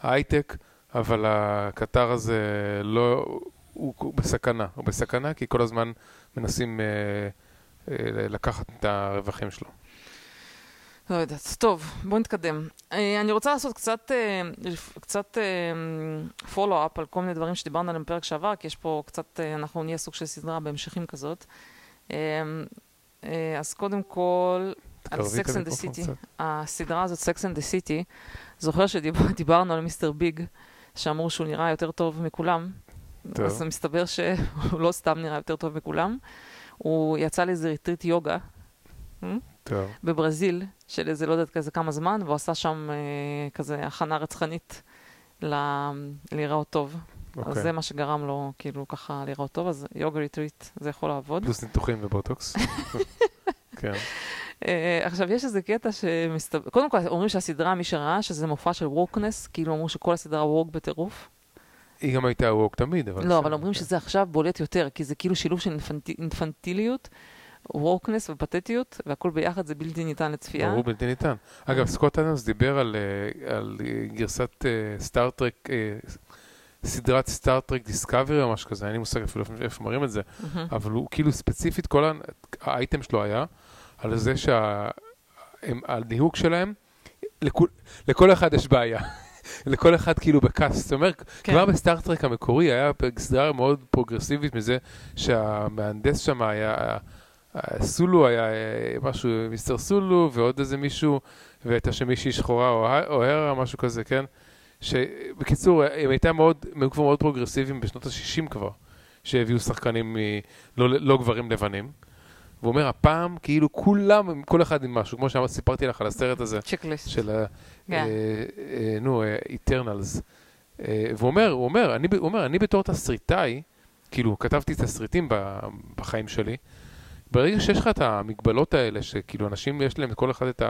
[SPEAKER 1] ההייטק, אבל הקטר הזה לא, הוא, הוא בסכנה. הוא בסכנה כי כל הזמן מנסים אה, אה, לקחת את הרווחים שלו.
[SPEAKER 2] לא יודעת. טוב, בואו נתקדם. אה, אני רוצה לעשות קצת, אה, קצת follow-up על כל מיני דברים שדיברנו עליהם בפרק שעבר, כי יש פה קצת, אה, אנחנו נהיה סוג של סדרה בהמשכים כזאת. אה, אה, אז קודם כל, על the
[SPEAKER 1] המיקרופון
[SPEAKER 2] City,
[SPEAKER 1] קצת.
[SPEAKER 2] הסדרה הזאת, Sex and the City, זוכר שדיברנו על מיסטר ביג, שאמרו שהוא נראה יותר טוב מכולם.
[SPEAKER 1] טוב.
[SPEAKER 2] אז מסתבר שהוא לא סתם נראה יותר טוב מכולם. הוא יצא לאיזה retreat יוגה.
[SPEAKER 1] טוב,
[SPEAKER 2] בברזיל, של איזה, לא יודעת, כזה כמה זמן, והוא עשה שם אה, כזה הכנה רצחנית ל... להיראות טוב. אז
[SPEAKER 1] אוקיי.
[SPEAKER 2] זה מה שגרם לו, כאילו, ככה להיראות טוב, אז יוגה retreat, זה יכול לעבוד.
[SPEAKER 1] פלוס ניתוחים ובוטוקס. כן.
[SPEAKER 2] אה, עכשיו, יש איזה קטע שמסתבר... קודם כל, אומרים שהסדרה, מי שראה, שזה מופע של wokeness, כאילו אמרו שכל הסדרה woke בטירוף.
[SPEAKER 1] היא גם הייתה woke תמיד, אבל...
[SPEAKER 2] לא, אבל אומרים
[SPEAKER 1] כן.
[SPEAKER 2] שזה עכשיו בולט יותר, כי זה כאילו שילוב של אינפנט... אינפנטיליות, wokeness ופתטיות, והכל ביחד זה בלתי ניתן לצפייה.
[SPEAKER 1] ברור, בלתי ניתן. אגב, סקוט אדמס דיבר על, אה, על אה, גרסת סטארטרק, סדרת סטארטרק דיסקאברי או משהו כזה, אין לי מושג אפילו איפה- מראים את זה. אבל הוא כאילו ספציפית, כל האייטם שלו היה על זה שהניהוג שלהם, לכול, לכל אחד יש בעיה. לכל אחד כאילו ב cast, זאת אומרת,
[SPEAKER 2] כן.
[SPEAKER 1] כבר בסטארטרק המקורי היה סדרה מאוד פרוגרסיבית מזה שהמהנדס שם היה, אה, סולו היה אה, משהו, מיסטר סולו ועוד איזה מישהו, והייתה שם מישהי שחורה או הרה, משהו כזה, כן? שבקיצור, הם הייתה מאוד, הם היו כבר מאוד פרוגרסיביים בשנות ה-60 כבר, שהביאו שחקנים מ... לא, לא גברים לבנים. והוא אומר, הפעם כאילו כולם, כל אחד עם משהו, כמו שסיפרתי לך על הסרט הזה,
[SPEAKER 2] checklist.
[SPEAKER 1] של ה...
[SPEAKER 2] כן.
[SPEAKER 1] אה, אה, נו, איטרנלס. והוא אומר, הוא אומר, אני, הוא אומר, אני בתור תסריטאי, כאילו, כתבתי תסריטים בחיים שלי, ברגע שיש לך את המגבלות האלה, שכאילו אנשים יש להם כל אחד את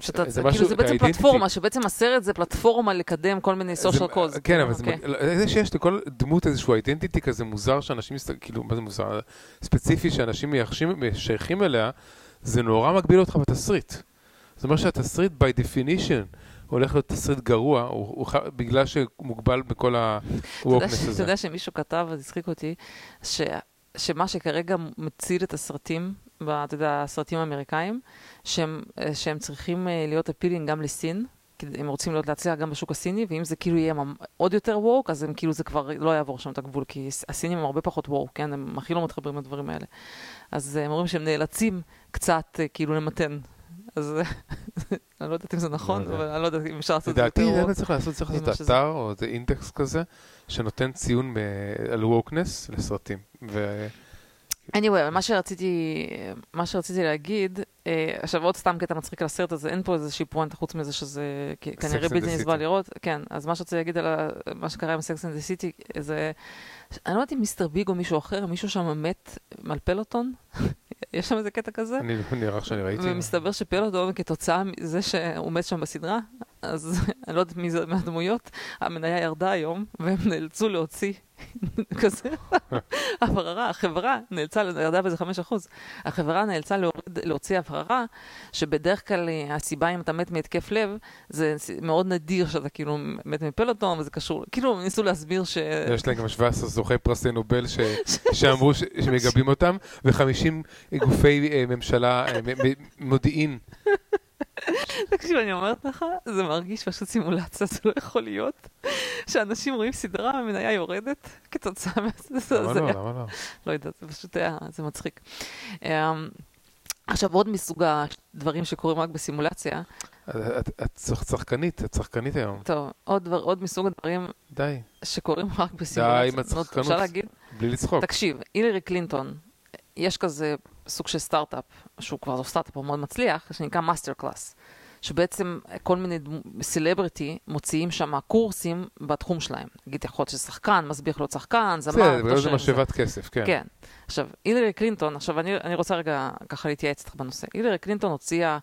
[SPEAKER 2] שאתה,
[SPEAKER 1] זה
[SPEAKER 2] כאילו
[SPEAKER 1] משהו-
[SPEAKER 2] זה בעצם. פלטפורמה, שבעצם הסרט זה פלטפורמה לקדם כל מיני social
[SPEAKER 1] זה-
[SPEAKER 2] cause.
[SPEAKER 1] כן,
[SPEAKER 2] כאילו,
[SPEAKER 1] אבל זה,
[SPEAKER 2] אוקיי.
[SPEAKER 1] מג- זה שיש לכל דמות איזשהו אידנטיטי כזה מוזר שאנשים, כאילו, מה זה מוזר? ספציפי שאנשים מייחשים- משייכים אליה, זה נורא מגביל אותך בתסריט. זאת אומרת שהתסריט by definition הולך להיות תסריט גרוע, הוא, הוא, בגלל שהוא מוגבל בכל ה-wokeness
[SPEAKER 2] ש- אתה
[SPEAKER 1] הזה.
[SPEAKER 2] יודע שמישהו כתב, אז הצחיק אותי, ש- שמה שכרגע מציל את הסרטים, אתה יודע, הסרטים האמריקאים, שהם, אה, שהם צריכים אה, להיות אפילינג גם לסין, כי הם רוצים להיות להצליח גם בשוק הסיני, ואם זה כאילו יהיה עוד יותר ווק, אז הם כאילו זה כבר לא יעבור שם את הגבול, כי הס- הסינים הם הרבה פחות ווק, כן? הם הכי לא מתחברים לדברים האלה. אז אה, הם אומרים שהם נאלצים קצת כאילו למתן. אז אני לא יודעת אם זה נכון,
[SPEAKER 1] לא.
[SPEAKER 2] אבל אני לא יודעת אם אפשר לעשות את זה
[SPEAKER 1] לדעתי,
[SPEAKER 2] יותר woke.
[SPEAKER 1] מה צריך לעשות, צריך לעשות. אתר או איזה אינדקס כזה, שנותן ציון על wokeness לסרטים. ו...
[SPEAKER 2] anyway, מה שרציתי, מה שרציתי להגיד, אה, עכשיו עוד סתם קטע מצחיק על הסרט הזה, אין פה איזושהי פואנטה חוץ מזה שזה כנראה בלתי נסבל. לראות, כן, אז מה שרציתי להגיד על ה- מה שקרה עם Sex and the City, זה, אני לא יודעת אם מיסטר ביג או מישהו אחר, מישהו שם מת על פלוטון, יש שם איזה קטע כזה,
[SPEAKER 1] אני נראה שאני ראיתי.
[SPEAKER 2] ומסתבר שפלוטון כתוצאה מזה שהוא מת שם בסדרה, אז אני לא יודעת מי זה מהדמויות, המניה ירדה היום, והם נאלצו להוציא כזה הבהרה, החברה נאלצה, ירדה באיזה 5%, החברה נאלצה להוריד, להוציא הבהרה, שבדרך כלל אה, הסיבה אם אתה מת מהתקף לב, זה מאוד נדיר שאתה כאילו מת מפלוטון, וזה קשור, כאילו ניסו להסביר ש...
[SPEAKER 1] יש להם גם 17 זוכי פרסי נובל ש... שאמרו ש... שמגבים אותם, ו-50 גופי אה, ממשלה, אה, מודיעין.
[SPEAKER 2] תקשיב, אני אומרת לך, זה מרגיש פשוט סימולציה, זה לא יכול להיות שאנשים רואים סדרה והמניה יורדת כתוצאה מזה.
[SPEAKER 1] למה לא? למה לא?
[SPEAKER 2] לא יודעת, זה פשוט היה, זה מצחיק. אמ, עכשיו, עוד מסוג הדברים שקורים רק בסימולציה,
[SPEAKER 1] את- את- את צח- צחקנית, את צחקנית היום.
[SPEAKER 2] טוב, עוד, דבר, עוד מסוג הדברים
[SPEAKER 1] די,
[SPEAKER 2] שקורים רק בסימולציה.
[SPEAKER 1] עם הצחקנות.
[SPEAKER 2] אפשר להגיד?
[SPEAKER 1] בלי לצחוק.
[SPEAKER 2] תקשיב, הילרי קלינטון, יש כזה סוג של סטארט-אפ, שהוא כבר לא סטארט-אפ, הוא מאוד מצליח, שנקרא מאסטר קלאס. שבעצם כל מיני סלבריטי מוציאים שם קורסים בתחום שלהם. נגיד, יכול להיות ששחקן, מסביר להיות שחקן, זמר,
[SPEAKER 1] בסדר, זה משאבת כסף, כן.
[SPEAKER 2] כן. עכשיו, הילרי קלינטון, עכשיו אני, אני רוצה רגע ככה להתייעץ איתך בנושא. הילרי קלינטון הוציאה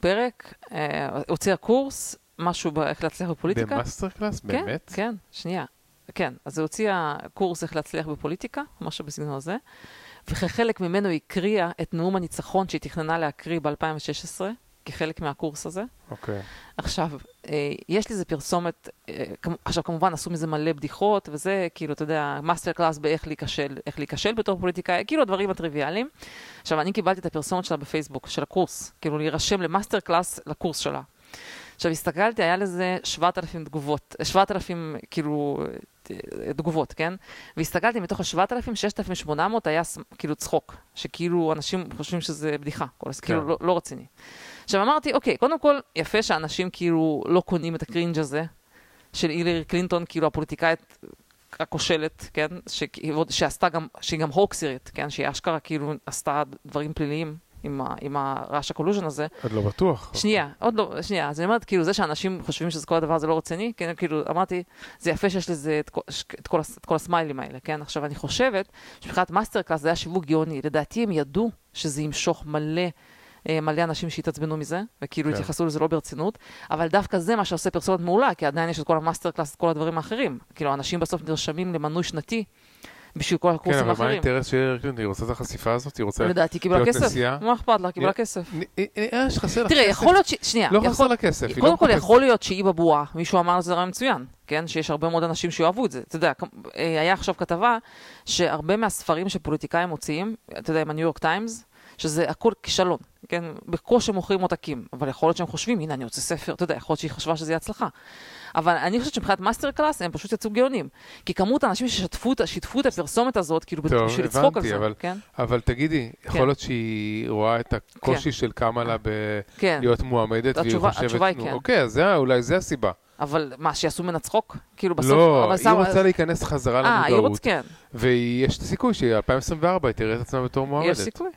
[SPEAKER 2] פרק, אה, הוציאה קורס, משהו באיך להצליח בפוליטיקה.
[SPEAKER 1] במאסטר קלאס?
[SPEAKER 2] כן,
[SPEAKER 1] באמת?
[SPEAKER 2] כן, שנייה. כן, אז היא הוציאה קורס איך להצליח בפוליטיקה, משהו בסגנון הזה, וכחלק ממנו היא הקריאה את נאום הניצחון שהיא תכננה להקריא ב-2016, כחלק מהקורס הזה.
[SPEAKER 1] אוקיי.
[SPEAKER 2] עכשיו, אה, יש לזה פרסומת, אה, עכשיו כמובן עשו מזה מלא בדיחות, וזה כאילו, אתה יודע, מאסטר קלאס באיך להיכשל, איך להיכשל בתור פוליטיקאי, כאילו הדברים הטריוויאליים. עכשיו, אני קיבלתי את הפרסומת שלה בפייסבוק, של הקורס, כאילו להירשם למאסטר קלאס לקורס שלה. עכשיו, הסתכלתי, היה לזה 7,000 תגובות, 7,000 כאילו תגובות, כן? והסתכלתי, מתוך ה-7,000, 6,800 היה כאילו צחוק, שכאילו אנשים חושבים שזה בדיחה, כל הס- כאילו
[SPEAKER 1] כן.
[SPEAKER 2] לא, לא רציני. עכשיו אמרתי, אוקיי, קודם כל, יפה שאנשים כאילו לא קונים את ה cringe הזה של הילרי קלינטון, כאילו הפוליטיקאית הכושלת, כן? ש... שעשתה גם, שהיא גם הוקסירית, כן? שהיא אשכרה כאילו עשתה דברים פליליים עם, ה... עם ה Russia collusion הזה.
[SPEAKER 1] עוד לא בטוח.
[SPEAKER 2] שנייה, עוד לא, שנייה, אז אני אומרת, כאילו, זה שאנשים חושבים שזה כל הדבר הזה לא רציני, כן, כאילו, אמרתי, זה יפה שיש לזה את כל, את כל, את כל הסמיילים האלה, כן? עכשיו, אני חושבת שמבחינת מאסטר קלאס זה היה שיווק גאוני. לדעתי הם ידעו שזה ימשוך מלא, אה, מלא אנשים שהתעצבנו מזה, וכאילו
[SPEAKER 1] כן.
[SPEAKER 2] התייחסו לזה לא ברצינות, אבל דווקא זה מה שעושה פרסומת מעולה, כי עדיין יש את כל המאסטר קלאס, את כל הדברים האחרים. כאילו, אנשים בסוף נרשמים למנוי שנתי בשביל כל
[SPEAKER 1] כן,
[SPEAKER 2] הקורסים
[SPEAKER 1] אבל מה
[SPEAKER 2] האחרים.
[SPEAKER 1] האינטרס של הילרי קלינטון? היא רוצה את החשיפה הזאת? היא רוצה...
[SPEAKER 2] לדעתי קיבלה
[SPEAKER 1] להיות
[SPEAKER 2] כסף.
[SPEAKER 1] נשיאה?
[SPEAKER 2] מה אכפת לה? קיבלה כסף.
[SPEAKER 1] נראה שחסר לך כסף.
[SPEAKER 2] תראה, יכול להיות ש... שנייה.
[SPEAKER 1] לא חסר לה כסף.
[SPEAKER 2] קודם
[SPEAKER 1] לא
[SPEAKER 2] כל, יכול להיות שהיא בבועה, מישהו אמר על זה רעיון מצוין, כן? שיש הרבה מאוד אנשים שאוהבו את זה. אתה יודע, אה, היה עכשיו כתבה שהרבה מהספרים שפוליטיקאים מוציאים, אתה יודע, עם הניו יורק טיימס, שזה הכל כישלון, כן? בקושי מוכרים עותקים, אבל יכול להיות שהם חושבים, הנה, אני רוצה ספר, אתה יודע, יכול להיות שהיא חשבה שזה יהיה הצלחה. אבל אני חושבת שמבחינת מאסטר קלאס הם פשוט יצאו גאונים. כי כמות האנשים ששיתפו את- שיתפו את הפרסומת הזאת, כאילו,
[SPEAKER 1] טוב,
[SPEAKER 2] בשביל לצחוק על זה,
[SPEAKER 1] אבל-
[SPEAKER 2] כן?
[SPEAKER 1] אבל תגידי,
[SPEAKER 2] כן.
[SPEAKER 1] יכול להיות שהיא רואה את הקושי של קמאלה
[SPEAKER 2] כן.
[SPEAKER 1] בלהיות מועמדת, והיא
[SPEAKER 2] התשובה-
[SPEAKER 1] חושבת,
[SPEAKER 2] התשובה היא
[SPEAKER 1] נו,
[SPEAKER 2] כן.
[SPEAKER 1] אוקיי, אז זה- אולי זה הסיבה.
[SPEAKER 2] אבל מה, שיעשו ממנה צחוק? כאילו, בסוף...
[SPEAKER 1] לא,
[SPEAKER 2] אבל
[SPEAKER 1] היא
[SPEAKER 2] שם-
[SPEAKER 1] רוצה להיכנס חזרה
[SPEAKER 2] אה, היא
[SPEAKER 1] למודעות,
[SPEAKER 2] רוצה, כן.
[SPEAKER 1] ויש סיכוי ש-2024 היא תראה את עצמה בתור
[SPEAKER 2] יש
[SPEAKER 1] מועמדת.
[SPEAKER 2] סיכוי.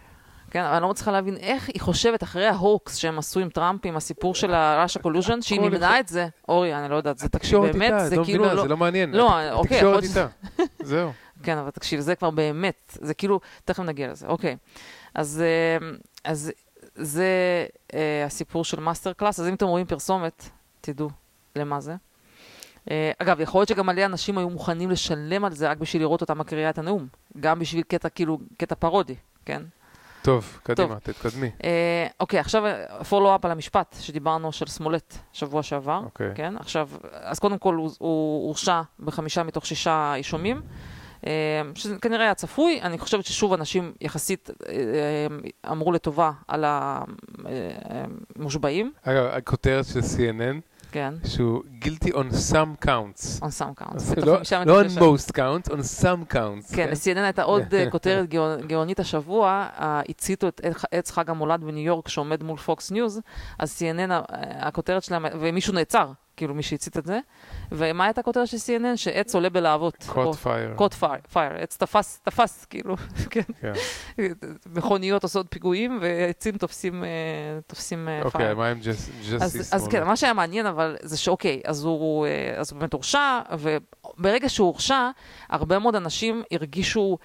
[SPEAKER 2] כן, אבל אני לא מצליחה להבין איך היא חושבת אחרי ההוקס שהם עשו עם טראמפ, עם הסיפור של ה Russia collusion,
[SPEAKER 1] שהיא
[SPEAKER 2] מימנה את זה. אורי, אני לא יודעת, זה תקשיב, באמת,
[SPEAKER 1] איתה,
[SPEAKER 2] זה
[SPEAKER 1] את לא
[SPEAKER 2] כאילו
[SPEAKER 1] מבינה,
[SPEAKER 2] לא...
[SPEAKER 1] זה לא מעניין.
[SPEAKER 2] לא, אוקיי,
[SPEAKER 1] התקשורת איתה. זהו.
[SPEAKER 2] כן, אבל תקשיב, זה כבר באמת, זה כאילו, תכף נגיע לזה, אוקיי. אז, אה, אז זה אה, הסיפור של master class, אז אם אתם רואים פרסומת, תדעו למה זה. אה, אגב, יכול להיות שגם מלא אנשים היו מוכנים לשלם על זה רק בשביל לראות אותה מקריאה את הנאום. גם בשביל קטע, כאילו, קטע פרודי, כן?
[SPEAKER 1] טוב, קדימה, תתקדמי.
[SPEAKER 2] אה, אוקיי, עכשיו follow-up על המשפט שדיברנו של Smollett שבוע שעבר.
[SPEAKER 1] אוקיי.
[SPEAKER 2] כן, עכשיו, אז קודם כל הוא הורשע בחמישה מתוך שישה אישומים. אה, שזה כנראה היה צפוי, אני חושבת ששוב אנשים יחסית אה, אה, אמרו לטובה על המושבעים.
[SPEAKER 1] אגב, הכותרת של CNN,
[SPEAKER 2] כן,
[SPEAKER 1] שהוא guilty on some counts.
[SPEAKER 2] on some counts.
[SPEAKER 1] לא לא on most counts, on some counts.
[SPEAKER 2] כן, ל-CNN הייתה עוד כותרת גאו- גאונית השבוע, הציתו את עץ חג המולד בניו יורק שעומד מול פוקס ניוז, אז CNN, הכותרת שלהם, ומישהו נעצר, כאילו מי שהצית את זה, ומה הייתה הכותרת של CNN? שעץ עולה בלהבות.
[SPEAKER 1] caught fire.
[SPEAKER 2] caught fire, עץ תפס, תפס, כאילו, כן.
[SPEAKER 1] כן.
[SPEAKER 2] מכוניות עושות פיגועים ועצים תופסים, אה, תופסים אה,
[SPEAKER 1] אוקיי,
[SPEAKER 2] פייר.
[SPEAKER 1] מה עם ג'ס- ג'סי
[SPEAKER 2] אז, כן? מה שהיה מעניין אבל זה שאוקיי, אז הוא, אה, אז הוא באמת הורשע, וברגע שהוא הורשע, הרבה מאוד אנשים הרגישו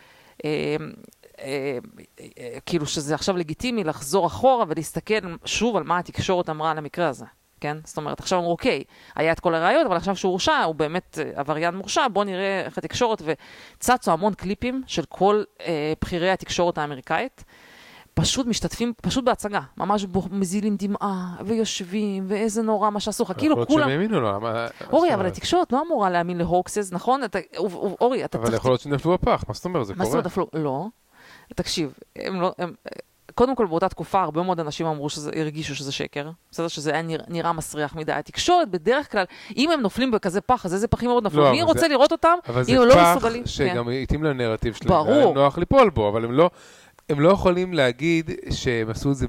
[SPEAKER 2] כאילו שזה עכשיו לגיטימי לחזור אחורה ולהסתכל שוב על מה התקשורת אמרה על המקרה הזה. כן? זאת אומרת, עכשיו אמרו, אוקיי, היה את כל הראיות, אבל עכשיו שהוא הורשע, הוא באמת אה, עבריין מורשע, בואו נראה איך התקשורת, וצצו המון קליפים של כל אה, בכירי התקשורת האמריקאית. פשוט משתתפים, פשוט בהצגה, ממש בו- מזילים דמעה, ויושבים, ואיזה נורא מה שעשו לך, כאילו
[SPEAKER 1] יכול להיות
[SPEAKER 2] כולם...
[SPEAKER 1] שהם האמינו לו, למה...
[SPEAKER 2] אורי, אבל? התקשורת לא אמורה להאמין להוקסס, נכון? אתה, אורי, אתה
[SPEAKER 1] אבל יכול להיות שנפלו בפח, מה זאת אומרת? זה
[SPEAKER 2] מה זאת
[SPEAKER 1] קורה.
[SPEAKER 2] אומרת נפלו? לא. תקשיב, הם לא... הם, קודם כל, באותה תקופה הרבה מאוד אנשים אמרו שזה, הרגישו שזה שקר. בסדר? שזה היה נראה, נראה מסריח מדי. התקשורת בדרך כלל, אם הם נופלים בכזה פח, אז איזה פחים עוד נפלו?
[SPEAKER 1] לא,
[SPEAKER 2] מי
[SPEAKER 1] אבל
[SPEAKER 2] רוצה
[SPEAKER 1] זה-
[SPEAKER 2] לראות אותם?
[SPEAKER 1] אבל זה
[SPEAKER 2] אם הם לא
[SPEAKER 1] פח
[SPEAKER 2] מסוגלים.
[SPEAKER 1] שגם התאים לנרטיב שלהם.
[SPEAKER 2] ברור.
[SPEAKER 1] נוח ליפול בו, אבל הם לא... הם לא יכולים להגיד שהם עשו את זה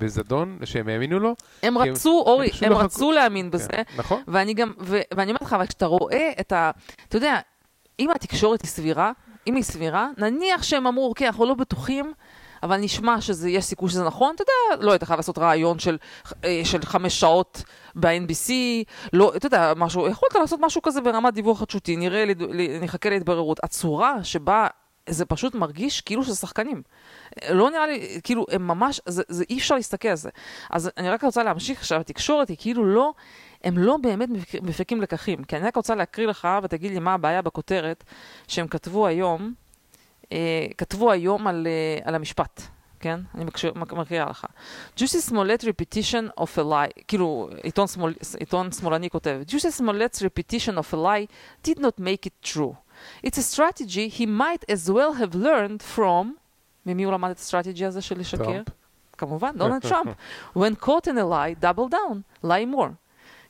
[SPEAKER 1] בזדון, שהם האמינו לו.
[SPEAKER 2] הם
[SPEAKER 1] כי הם-
[SPEAKER 2] רצו, אורי,
[SPEAKER 1] פשוט
[SPEAKER 2] הם
[SPEAKER 1] לא
[SPEAKER 2] רצו להאמין בזה.
[SPEAKER 1] כן, נכון?
[SPEAKER 2] ואני גם, ו, ואני אומרת לך, אבל כשאתה רואה את ה... אתה יודע, אם התקשורת היא סבירה, אם היא סבירה, נניח שהם אמרו, אוקיי, אנחנו לא בטוחים, אבל נשמע שיש סיכוי שזה נכון, אתה יודע, לא היית חייב לעשות רעיון של, אה, של חמש שעות ב-NBC, לא, אתה יודע, משהו, יכולת לעשות משהו כזה ברמת דיווח חדשותי, נראה, נחכה להתבררות. הצורה שבה זה פשוט מרגיש כאילו שזה שחקנים. לא נראה לי, כאילו, הם ממש, זה, זה אי אפשר להסתכל על זה. אז אני רק רוצה להמשיך שהתקשורת היא כאילו לא, הם לא באמת מפיק- מפיקים לקחים. כי אני רק רוצה להקריא לך ותגיד לי מה הבעיה בכותרת שהם כתבו היום, כתבו היום על, אה, על המשפט. כן? אני מקריאה לך. Jussie Smollett repetition of a lie, כאילו, עיתון, שמאל, עיתון שמאלני כותב, Jussie Smollett's repetition of a lie did not make it true. It's a strategy he might as well have learned from, ממי הוא למד את ה strategy הזה של לשקר? כמובן, דונלד טראמפ. When caught in a lie, double down, lie more.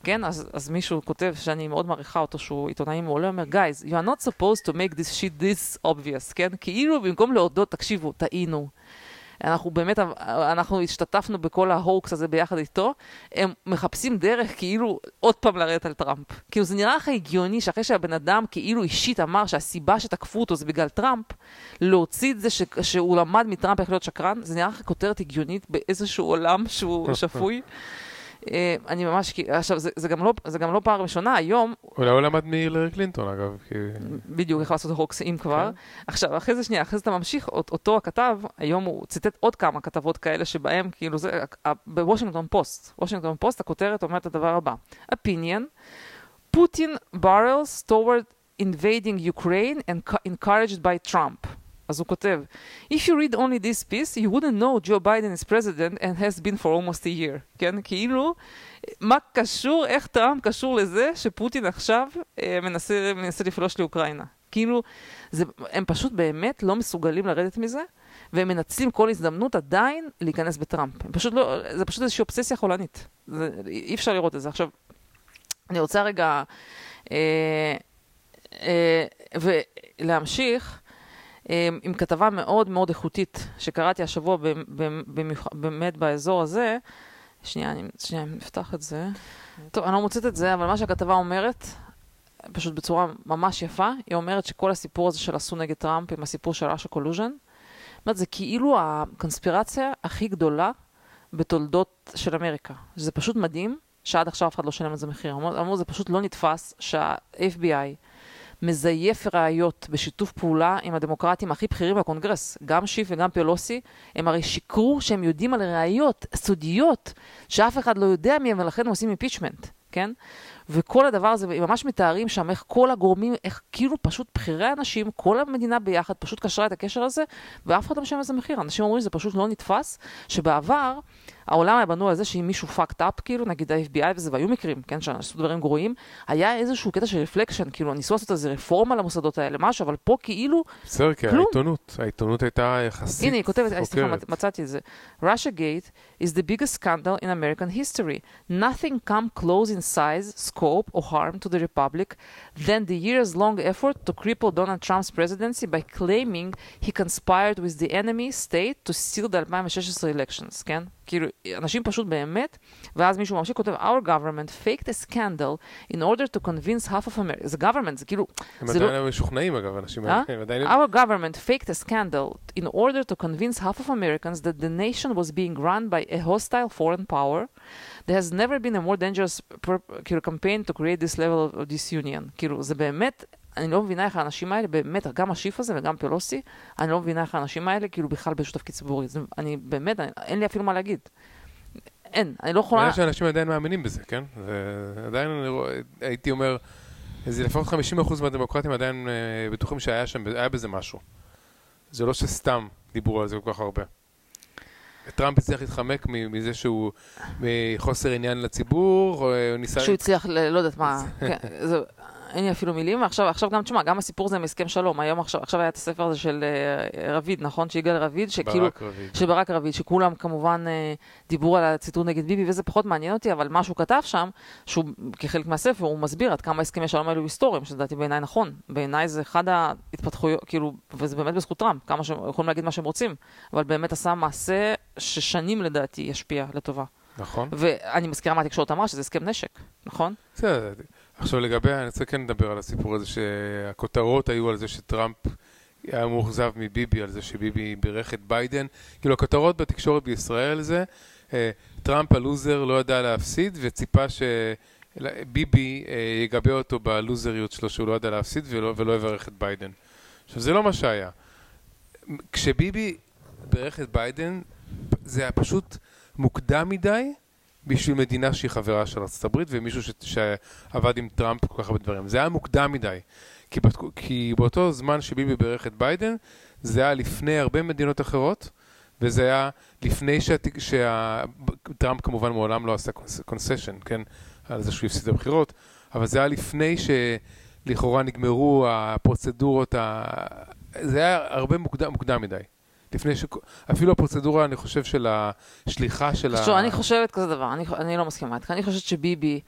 [SPEAKER 2] כן, אז, אז מישהו כותב שאני מאוד מעריכה אותו שהוא עיתונאי מעולה, אומר, guys, you are not supposed to make this shit this obvious, כן? כאילו במקום להודות, תקשיבו, טעינו. אנחנו באמת, אנחנו השתתפנו בכל ההוקס הזה ביחד איתו, הם מחפשים דרך כאילו עוד פעם לרדת על טראמפ. כאילו זה נראה לך הגיוני שאחרי שהבן אדם כאילו אישית אמר שהסיבה שתקפו אותו זה בגלל טראמפ, להוציא את זה ש, שהוא למד מטראמפ איך להיות שקרן, זה נראה לך כותרת הגיונית באיזשהו עולם שהוא שפוי. אה, אני ממש, עכשיו, זה, זה, גם לא, זה גם לא פעם ראשונה, היום,
[SPEAKER 1] אולי הוא למד מהילרי קלינטון, אגב. כי-
[SPEAKER 2] בדיוק, איך לעשות הוקס אם כבר.
[SPEAKER 1] כן.
[SPEAKER 2] עכשיו, אחרי זה שנייה, אחרי זה אתה ממשיך, אות- אותו הכתב, היום הוא ציטט עוד כמה כתבות כאלה שבהם, כאילו זה, בוושינגטון פוסט, וושינגטון פוסט, הכותרת אומרת את הדבר הבא, opinion, Putin barrels toward invading Ukraine and co- encouraged by Trump. אז הוא כותב, If you read only this piece, you wouldn't know Joe Biden is president and has been for almost a year. כן? כאילו, מה קשור, איך טראמפ קשור לזה שפוטין עכשיו אה, מנסה, מנסה לפלוש לאוקראינה? כאילו, זה, הם פשוט באמת לא מסוגלים לרדת מזה, והם מנצלים כל הזדמנות עדיין להיכנס בטראמפ. פשוט לא, זה פשוט איזושהי אובססיה חולנית. זה, אי אפשר לראות את זה. עכשיו, אני רוצה רגע אה, אה, ולהמשיך. אה, עם כתבה מאוד מאוד איכותית שקראתי השבוע באמת באזור הזה. שנייה, אני, שנייה, אפתח את זה. טוב, אני לא מוצאת את זה, אבל מה שהכתבה אומרת, פשוט בצורה ממש יפה, היא אומרת שכל הסיפור הזה של עשו נגד טראמפ עם הסיפור של Russia collusion, אומרת, זה כאילו הקונספירציה הכי גדולה בתולדות של אמריקה. זה פשוט מדהים שעד עכשיו אף אחד לא שילם על זה מחיר. אמרו זה פשוט לא נתפס שה-FBI מזייף ראיות בשיתוף פעולה עם הדמוקרטים הכי בכירים בקונגרס, גם שיף וגם פלוסי, הם הרי שיקרו שהם יודעים על ראיות סודיות שאף אחד לא יודע מהם ולכן הם עושים אימפיצ'מנט, כן? וכל הדבר הזה, הם ממש מתארים שם איך כל הגורמים, איך כאילו פשוט בכירי האנשים, כל המדינה ביחד פשוט קשרה את הקשר הזה, ואף אחד לא משלם איזה מחיר. אנשים אומרים שזה פשוט לא נתפס, שבעבר העולם היה בנוי על זה שאם מישהו fucked up, כאילו, נגיד ה-FBI וזה, והיו מקרים, כן, שעשו דברים גרועים, היה איזשהו קטע של רפלקשן, כאילו, ניסו לעשות איזה רפורמה למוסדות האלה, משהו, אבל פה כאילו,
[SPEAKER 1] בסדר, כי. העיתונות, העיתונות הייתה יחסית
[SPEAKER 2] הנה, היא כותבת, אה, סליחה. מצאתי את זה. Russia Gate is the biggest scandal in American history. Nothing come close in size, scope or harm to the republic than the years-long effort to cripple Donald Trump's presidency by claiming he conspired with the enemy state to steal the 2016 elections, כן? כאילו, אנשים פשוט באמת, ואז מישהו ממשיך כותב, our government faked a scandal in order to convince half of America. זה government, זה כאילו,
[SPEAKER 1] הם
[SPEAKER 2] זה
[SPEAKER 1] עדיין
[SPEAKER 2] לא-
[SPEAKER 1] היו משוכנעים אגב, האנשים
[SPEAKER 2] אה?
[SPEAKER 1] האלה. הם עדיין...
[SPEAKER 2] Our government faked a scandal in order to convince half of Americans that the nation was being run by a hostile foreign power. There has never been a more dangerous pur- כאילו, campaign to create this level of disunion. כאילו, זה באמת, אני לא מבינה איך האנשים האלה, באמת, גם השיף הזה וגם פלוסי, אני לא מבינה איך האנשים האלה, כאילו, בכלל באיזשהו תפקיד ציבורי. זה, אני באמת, אני, אין לי אפילו מה להגיד. אין, אני לא יכולה...
[SPEAKER 1] נראה שאנשים עדיין מאמינים בזה, כן? ועדיין אני רואה, הייתי אומר, איזה לפחות 50% מהדמוקרטים עדיין אה, בטוחים שהיה שם, היה בזה משהו. זה לא שסתם דיברו על זה כל כך הרבה. טראמפ הצליח להתחמק מזה שהוא מחוסר עניין לציבור, או אה, הוא ניסה...
[SPEAKER 2] שהוא הצליח, לא יודעת מה, כן, זה, אין לי אפילו מילים, ועכשיו עכשיו גם, תשמע, גם הסיפור הזה מהסכם שלום, היום עכשיו, עכשיו היה את הספר הזה של אה, רביד, נכון? שיגאל רביד, שכאילו,
[SPEAKER 1] ברק רביד.
[SPEAKER 2] של ברק רביד, שכולם כמובן אה, דיברו על הציטוט נגד ביבי, וזה פחות מעניין אותי, אבל מה שהוא כתב שם, שהוא כחלק מהספר, הוא מסביר עד כמה הסכמי שלום האלו היסטוריים, שלדעתי בעיניי נכון. בעיניי זה אחד ההתפתחויות, כאילו, וזה באמת בזכות טראמפ, כמה שהם יכולים להגיד מה שהם רוצים, אבל באמת עשה מעשה ששנים לדעתי ישפיע לטובה.
[SPEAKER 1] נכון.
[SPEAKER 2] ואני מזכירה מה התקשורת אמרה, שזה הסכם נשק, נכון?
[SPEAKER 1] בסדר. עכשיו לגבי, אני רוצה כן לדבר על הסיפור הזה שהכותרות היו על זה שטראמפ היה מאוכזב מביבי, על זה שביבי בירך את ביידן. כאילו הכותרות בתקשורת בישראל זה, אה, טראמפ הלוזר לא ידע להפסיד וציפה שביבי אה, יגבה אותו בלוזריות שלו שהוא לא ידע להפסיד ולא, ולא יברך את ביידן. עכשיו זה לא מה שהיה. כשביבי בירך את ביידן, זה היה פשוט מוקדם מדי בשביל מדינה שהיא חברה של הברית ומישהו ש... שעבד עם טראמפ כל כך הרבה דברים. זה היה מוקדם מדי. כי, בת... כי באותו זמן שביבי בירך את ביידן, זה היה לפני הרבה מדינות אחרות, וזה היה לפני שטראמפ שה... טראמפ כמובן מעולם לא עשה concession, כן? על זה שהוא הפסיד בבחירות, אבל זה היה לפני שלכאורה נגמרו הפרוצדורות, ה... זה היה הרבה מוקדם, מוקדם מדי. לפני ש... אפילו הפרוצדורה, אני חושב, של השליחה של ה...
[SPEAKER 2] אני חושבת כזה דבר, אני, אני לא מסכימה איתך, אני חושבת שביבי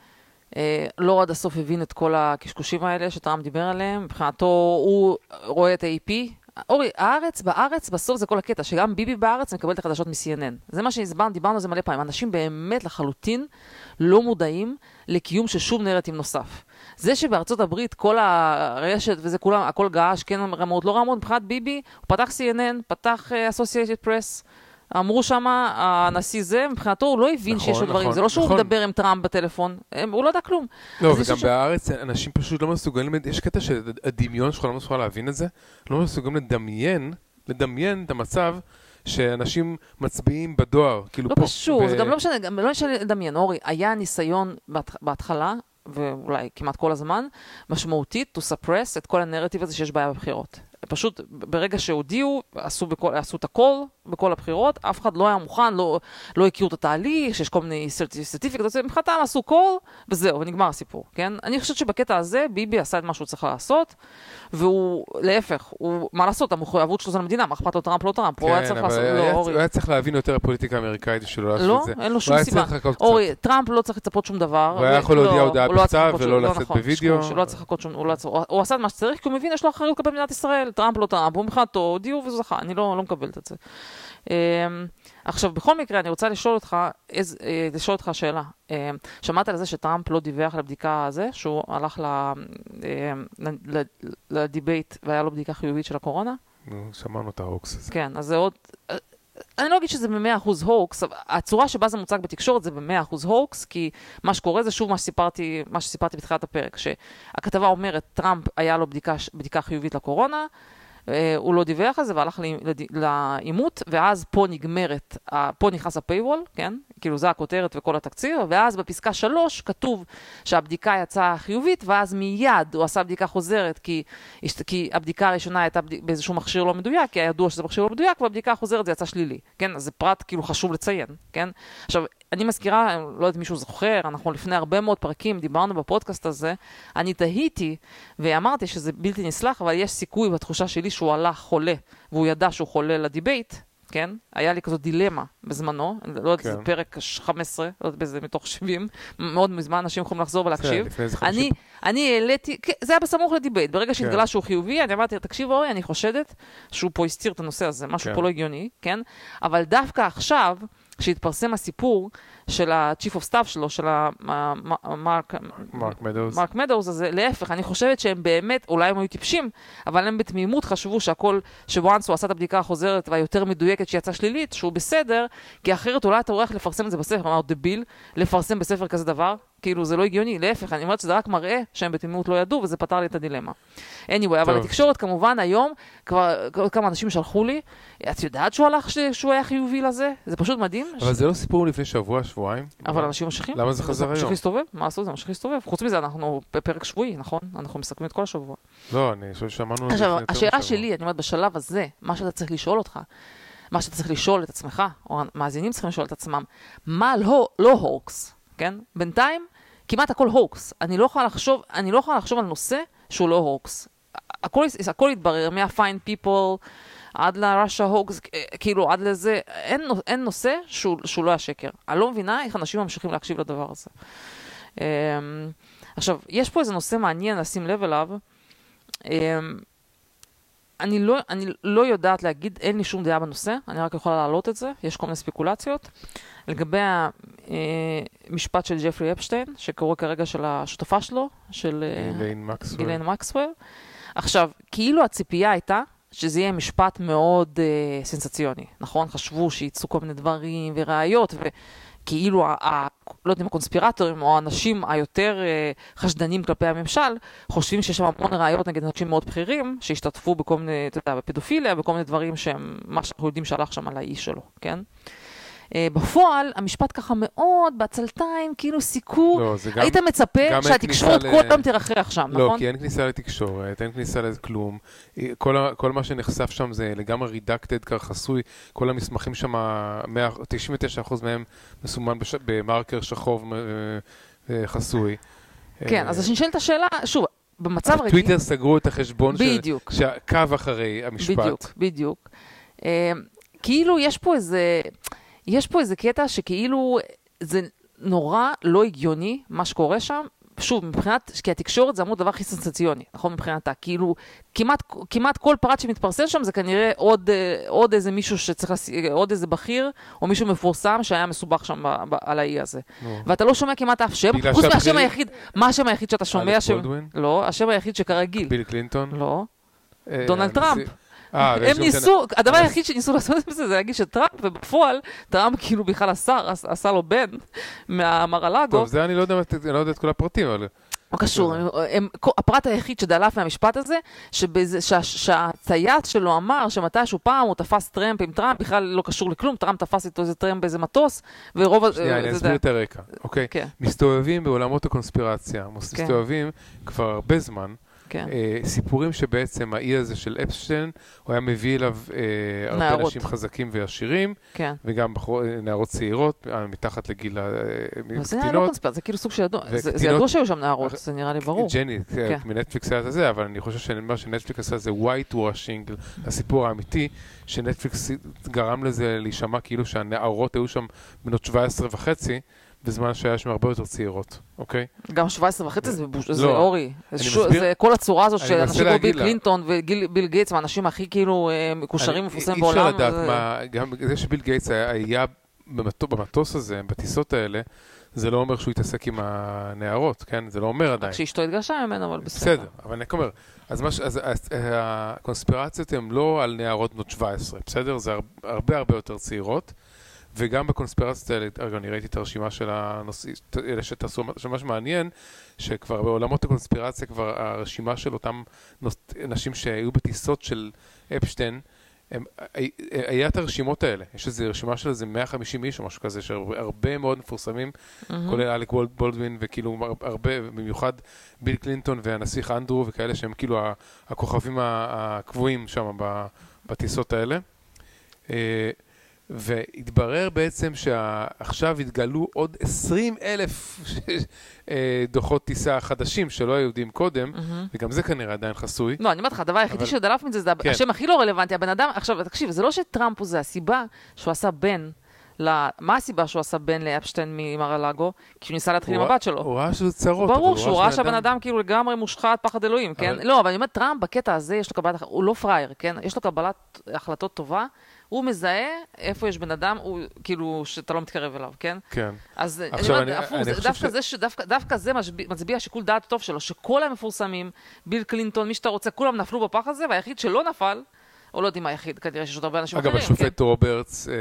[SPEAKER 2] אה, לא עד הסוף הבין את כל הקשקושים האלה שטראמפ דיבר עליהם, מבחינתו הוא רואה את ה-AP. אורי, הארץ, בארץ, בסוף זה כל הקטע, שגם ביבי בארץ מקבל את החדשות מ-CNN. זה מה שהסברנו, דיברנו על זה מלא פעמים. אנשים באמת לחלוטין לא מודעים לקיום של שום נרטיב נוסף. זה שבארצות הברית כל הרשת וזה כולם, הכל געש, כן רמות, לא רמות, מבחינת ביבי, הוא פתח CNN, פתח uh, Associated Press, אמרו שם, הנשיא זה, מבחינתו הוא לא הבין
[SPEAKER 1] נכון,
[SPEAKER 2] שיש עוד דברים,
[SPEAKER 1] נכון,
[SPEAKER 2] זה לא שהוא
[SPEAKER 1] נכון.
[SPEAKER 2] מדבר עם טראמפ בטלפון, הם, הוא לא יודע כלום.
[SPEAKER 1] לא, וגם
[SPEAKER 2] עכשיו-
[SPEAKER 1] בארץ אנשים פשוט לא מסוגלים, יש קטע שהדמיון שלך לא מסוגל להבין את זה, לא מסוגלים לדמיין, לדמיין את המצב שאנשים מצביעים בדואר, כאילו
[SPEAKER 2] לא
[SPEAKER 1] פה.
[SPEAKER 2] קשור,
[SPEAKER 1] ב-
[SPEAKER 2] זה גם לא משנה, גם לא משנה לדמיין, אורי, היה ניסיון בהתח- בהתחלה, ואולי כמעט כל הזמן, משמעותית to suppress את כל הנרטיב הזה שיש בעיה בבחירות. פשוט ברגע שהודיעו, עשו, בכל, עשו את הכל בכל הבחירות, אף אחד לא היה מוכן, לא, לא הכירו את התהליך, שיש כל מיני סרטיפיקט, מבחינתם עשו כל, וזהו, ונגמר הסיפור, כן? אני חושבת שבקטע הזה ביבי עשה את מה שהוא צריך לעשות, והוא, להפך, הוא, מה לעשות, המחויבות שלו זה למדינה, מה אכפת לו טראמפ, לא טראמפ, הוא היה צריך
[SPEAKER 1] כן,
[SPEAKER 2] לעשות,
[SPEAKER 1] אבל
[SPEAKER 2] לא,
[SPEAKER 1] היה-
[SPEAKER 2] אורי.
[SPEAKER 1] הוא היה צריך להבין יותר פוליטיקה אמריקאית בשביל לא
[SPEAKER 2] לא,
[SPEAKER 1] לעשות את זה.
[SPEAKER 2] אין לו שום סיבה.
[SPEAKER 1] צריך.
[SPEAKER 2] אורי, טראמפ לא צריך לצפות שום דבר.
[SPEAKER 1] הוא היה יכול
[SPEAKER 2] לא,
[SPEAKER 1] להודיע הודעה
[SPEAKER 2] לא צריך
[SPEAKER 1] בכתב ולא לצאת בווידאו.
[SPEAKER 2] לא צריך לא צריך- הוא עשה את מה שצריך, כי הוא מבין, יש לו אחריות כלפי מדינת ישראל. טראמפ לא טראמפ, הוא מבחינתו, הודיעו וזה זכה, אני לא לא מקבלת את זה. אמ, עכשיו, בכל מקרה, אני רוצה לשאול אותך, איז- אה, לשאול אותך שאלה. אמ, שמעת על זה שטראמפ לא דיווח על הבדיקה הזה, שהוא הלך ל- אמ, ל- ל- ל debate והיה לו בדיקה חיובית של הקורונה?
[SPEAKER 1] נו, שמענו את ההוקס הזה.
[SPEAKER 2] כן, אז זה עוד... אני לא אגיד שזה במאה אחוז הוקס, הצורה שבה זה מוצג בתקשורת זה במאה אחוז הוקס, כי מה שקורה זה שוב מה שסיפרתי, מה שסיפרתי בתחילת הפרק, שהכתבה אומרת, טראמפ היה לו בדיקה, בדיקה חיובית לקורונה, הוא לא דיווח על זה והלך לעימות, ואז פה נגמרת, פה נכנס ה paywall, כן? כאילו זה הכותרת וכל התקציר, ואז בפסקה 3 כתוב שהבדיקה יצאה חיובית, ואז מיד הוא עשה בדיקה חוזרת, כי, כי הבדיקה הראשונה הייתה באיזשהו מכשיר לא מדויק, כי היה ידוע שזה מכשיר לא מדויק, והבדיקה החוזרת זה יצא שלילי, כן? אז זה פרט כאילו חשוב לציין, כן? עכשיו, אני מזכירה, לא יודעת אם מישהו זוכר, אנחנו לפני הרבה מאוד פרקים דיברנו בפודקאסט הזה, אני תהיתי ואמרתי שזה בלתי נסלח, אבל יש סיכוי בתחושה שלי שהוא הלך חולה, והוא ידע שהוא חולה לדיבייט, כן? היה לי כזאת דילמה בזמנו, לא יודעת, כן. זה פרק 15, לא יודעת באיזה מתוך 70, מאוד מזמן אנשים יכולים לחזור ולהקשיב. כן, אני, אני העליתי, כן, זה היה בסמוך לדיבייט, ברגע שהתגלה כן. שהוא חיובי, אני אמרתי, תקשיב אורי, אני חושדת שהוא פה הסתיר את הנושא הזה, משהו כן. פה לא הגיוני, כן? אבל דווקא עכשיו, כשהתפרסם הסיפור של ה-Chief of Staff שלו, של המרק מדאוס, מרק מדאוס, אז להפך, אני חושבת שהם באמת, אולי הם היו טיפשים, אבל הם בתמימות חשבו שהכל, שוואנס הוא עשה את הבדיקה החוזרת והיותר מדויקת שיצאה שלילית, שהוא בסדר, כי אחרת אולי אתה הולך לפרסם את זה בספר, אמר דביל, לפרסם בספר כזה דבר, כאילו זה לא הגיוני, להפך, אני אומרת שזה רק מראה שהם בתמימות לא ידעו, וזה פתר לי את הדילמה. anyway, אבל התקשורת כמובן היום, כבר עוד כמה אנשים שלחו לי, את יודעת שהוא הלך, שהוא היה חיובי לזה? זה פשוט מדהים.
[SPEAKER 1] אבל זה לא סיפור לפני שבוע, שבועיים?
[SPEAKER 2] אבל אנשים ממשיכים.
[SPEAKER 1] למה זה חזר היום?
[SPEAKER 2] זה ממשיך להסתובב, מה לעשות, זה ממשיך להסתובב. חוץ מזה, אנחנו בפרק שבועי, נכון? אנחנו מסכמים את כל השבוע.
[SPEAKER 1] לא, אני חושב שאמרנו
[SPEAKER 2] את זה עכשיו, השאלה שלי, אני אומרת, בשלב הזה, מה שאתה צריך לשאול אותך, מה שאתה צריך לשאול את עצמך, או המאזינים צריכים לשאול את עצמם, מה לא, לא הוקס, כן? בינתיים, כמעט הכל הוקס. אני לא יכולה לחשוב, אני לא יכולה לחשוב על נושא שהוא לא הוקס. הכל, הכל יתברר, מה-fine people עד ל-Russia הוקס, כאילו עד לזה, אין, אין נושא שהוא, שהוא לא השקר. אני לא מבינה איך אנשים ממשיכים להקשיב לדבר הזה. Um, עכשיו, יש פה איזה נושא מעניין לשים לב אליו. Um, אני לא, אני לא יודעת להגיד, אין לי שום דעה בנושא, אני רק יכולה להעלות את זה, יש כל מיני ספקולציות. לגבי המשפט של ג'פרי אפשטיין, שקורה כרגע של השותפה שלו, של גיליין מקסוול. עכשיו, כאילו הציפייה הייתה שזה יהיה משפט מאוד uh, סנסציוני, נכון? חשבו שייצאו כל מיני דברים וראיות, וכאילו, ה, ה, לא יודעים, הקונספירטורים או האנשים היותר uh, חשדנים כלפי הממשל, חושבים שיש שם המון ראיות נגד אנשים מאוד בכירים, שהשתתפו בכל מיני, אתה יודע, בפדופיליה, בכל מיני דברים שהם, מה שאנחנו יודעים שהלך שם על האיש שלו, כן? Uh, בפועל, המשפט ככה מאוד בעצלתיים, כאילו סיקור, לא, גם, היית מצפה שהתקשורת כל פעם תרחח שם,
[SPEAKER 1] לא,
[SPEAKER 2] נכון?
[SPEAKER 1] לא, כי אין כניסה לתקשורת, אין כניסה לכלום. כל, כל מה שנחשף שם זה לגמרי רידקטד, ככה חסוי. כל המסמכים שם, 99% מהם מסומן בש, במרקר שחור וחסוי.
[SPEAKER 2] כן, uh, אז נשאלת השאלה, שוב, במצב רגיל...
[SPEAKER 1] טוויטר סגרו את החשבון בדיוק. של, שעקב אחרי המשפט.
[SPEAKER 2] בדיוק, בדיוק. כאילו יש פה איזה... יש פה איזה קטע שכאילו זה נורא לא הגיוני מה שקורה שם. שוב, מבחינת, כי התקשורת זה אמור דבר הכי סנסציוני, נכון? מבחינתה, כאילו, כמעט, כמעט כל פרט שמתפרסם שם זה כנראה עוד, אה, עוד איזה מישהו שצריך, לס... עוד איזה בכיר, או מישהו מפורסם שהיה מסובך שם ב, ב, על האי הזה. No. ואתה לא שומע כמעט אף שם, חוץ מהשם היחיד, מה השם היחיד שאתה שומע?
[SPEAKER 1] ש...
[SPEAKER 2] לא, השם היחיד שכרגיל.
[SPEAKER 1] ביל קלינטון?
[SPEAKER 2] לא. אה, דונלד טראמפ. אה, הם ניסו, הדבר היחיד שניסו לעשות עם זה, להגיד שטראמפ, ובפועל, טראמפ כאילו בכלל עשה, עשה לו ban מהמאר-א-לאגו.
[SPEAKER 1] טוב, זה אני לא יודע, אני לא יודע את כל הפרטים, אבל...
[SPEAKER 2] לא קשור, הם, הפרט היחיד שדלף מהמשפט הזה, שהטייס שלו אמר שמתישהו פעם הוא תפס טרמפ עם טראמפ, בכלל לא קשור לכלום, טראמפ תפס איתו איזה טרמפ באיזה מטוס, ורוב...
[SPEAKER 1] שנייה, אני אסביר את הרקע, אוקיי? כן. מסתובבים בעולמות הקונספירציה, כן. מסתובבים כבר הרבה זמן. כן. אה, סיפורים שבעצם האי הזה של אפשטיין, הוא היה מביא אליו אה, הרבה נערות. אנשים חזקים ועשירים, כן. וגם בחור, אה, נערות צעירות, אה, מתחת לגיל הקטינות.
[SPEAKER 2] זה היה לא קונספירציה, זה כאילו סוג של ידוע, זה, זה ידוע שהיו שם נערות, זה נראה לי ברור.
[SPEAKER 1] ג'ני, כן. מנטפליקס היה את זה, אבל אני חושב שמה שנטפליקס עשה זה white washing, הסיפור האמיתי, שנטפליקס גרם לזה להישמע כאילו שהנערות היו שם בנות 17 וחצי. בזמן שהיה שם הרבה יותר צעירות, אוקיי?
[SPEAKER 2] גם 17 וחצי זה בוש... זה לא, אורי. זה כל הצורה הזאת של אנשים כמו ביל קלינטון וביל גייטס, האנשים הכי כאילו אה, מקושרים ומפורסמים בעולם.
[SPEAKER 1] אי אפשר לדעת מה, גם זה שביל גייטס היה במטוס הזה, בטיסות האלה, זה לא אומר שהוא יתעסק עם הנערות, כן? זה לא אומר עדיין.
[SPEAKER 2] רק שאשתו התגרשה ממנו, אבל בסדר.
[SPEAKER 1] בסדר, אבל אני רק אומר, אז, מה ש- אז, אז אה, הקונספירציות הן לא על נערות בנות 17, בסדר? זה הר- הרבה הרבה יותר צעירות, וגם בקונספירציות האלה, רגע, אני ראיתי את הרשימה של הנושאים, אלה שתעשו, שמה שמעניין, שכבר בעולמות הקונספירציה, כבר הרשימה של אותם נוס, נשים שהיו בטיסות של אפשטיין, הם, היה את הרשימות האלה, יש איזו רשימה של איזה 150 איש או משהו כזה, שהרבה מאוד מפורסמים,
[SPEAKER 2] מהמם.
[SPEAKER 1] כולל אלק בולדווין וכאילו הר- הרבה, במיוחד ביל קלינטון והנסיך אנדרו וכאלה שהם כאילו הכוכבים הקבועים שם בטיסות האלה. והתברר בעצם שעכשיו התגלו עוד 20 אלף אה, דוחות טיסה חדשים שלא היו יודעים קודם,
[SPEAKER 2] מהמם.
[SPEAKER 1] וגם זה כנראה עדיין חסוי.
[SPEAKER 2] לא, אני אומרת לך, הדבר היחידי
[SPEAKER 1] אבל-
[SPEAKER 2] שדלף מזה זה
[SPEAKER 1] כן.
[SPEAKER 2] השם הכי לא רלוונטי. הבן אדם, עכשיו, תקשיב, זה לא שטראמפ הוא זה, הסיבה שהוא עשה בן, ל- מה הסיבה שהוא עשה בן לאפשטיין ממר הלאגו? כי הוא ניסה להתחיל עם הבת שלו.
[SPEAKER 1] הוא ראה שזה צרות.
[SPEAKER 2] ברור
[SPEAKER 1] הוא
[SPEAKER 2] שהוא ראה שהבן אדם כאילו לגמרי מושחת, פחד אלוהים, כן? לא, אבל אני אומרת, טראמפ בקטע הזה, יש לו קבלת, הוא לא פראייר, כן? יש לו קבלת החלטות טובה, הוא מזהה איפה יש בן אדם, הוא כאילו, שאתה לא מתקרב אליו, כן?
[SPEAKER 1] כן.
[SPEAKER 2] אז אני
[SPEAKER 1] עכשיו,
[SPEAKER 2] אומרת,
[SPEAKER 1] אני-
[SPEAKER 2] הפוך,
[SPEAKER 1] אני
[SPEAKER 2] דווקא
[SPEAKER 1] ש-
[SPEAKER 2] זה ש- דווקא- דווקא זה מצביע שיקול דעת טוב שלו, שכל המפורסמים, ביל קלינטון, מי שאתה רוצה, כולם נפלו בפח הזה, והיחיד שלא נפל, או לא יודעים מה היחיד, כנראה שיש עוד הרבה אנשים
[SPEAKER 1] אגב,
[SPEAKER 2] אחרים,
[SPEAKER 1] השופט רוברטס, אה,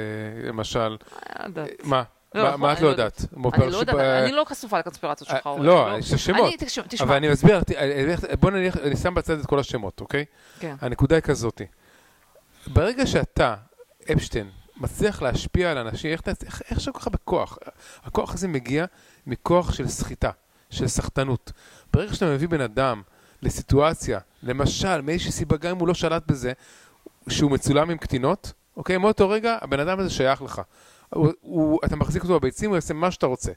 [SPEAKER 1] למשל,
[SPEAKER 2] כן? יודעת.
[SPEAKER 1] מה?
[SPEAKER 2] לא,
[SPEAKER 1] מה-
[SPEAKER 2] נכון,
[SPEAKER 1] מה את לא
[SPEAKER 2] לא
[SPEAKER 1] יודעת?
[SPEAKER 2] אני לא יודעת, אני לא חשופה לקונספירציות שלך.
[SPEAKER 1] אה,
[SPEAKER 2] אורן,
[SPEAKER 1] לא, יש שמות.
[SPEAKER 2] תקשיב, תשמע,
[SPEAKER 1] אבל אני מסביר, בוא נניח, אני שם בצד את כל השמות, אוקיי?
[SPEAKER 2] כן.
[SPEAKER 1] הנקודה היא כזאתי. ברגע שאתה, אפשטיין, מצליח להשפיע על אנשים, איך, איך, איך שכל כך בכוח? הכוח הזה מגיע מכוח של סחיטה, של סחטנות. ברגע שאתה מביא בן אדם לסיטואציה, למשל, מאיזושהי סיבה, גם אם הוא לא שלט בזה, שהוא מצולם עם קטינות, אוקיי? מאותו רגע, הבן אדם הזה שייך לך. הוא, הוא, אתה מחזיק אותו בביצים, הוא יעשה מה שאתה רוצה.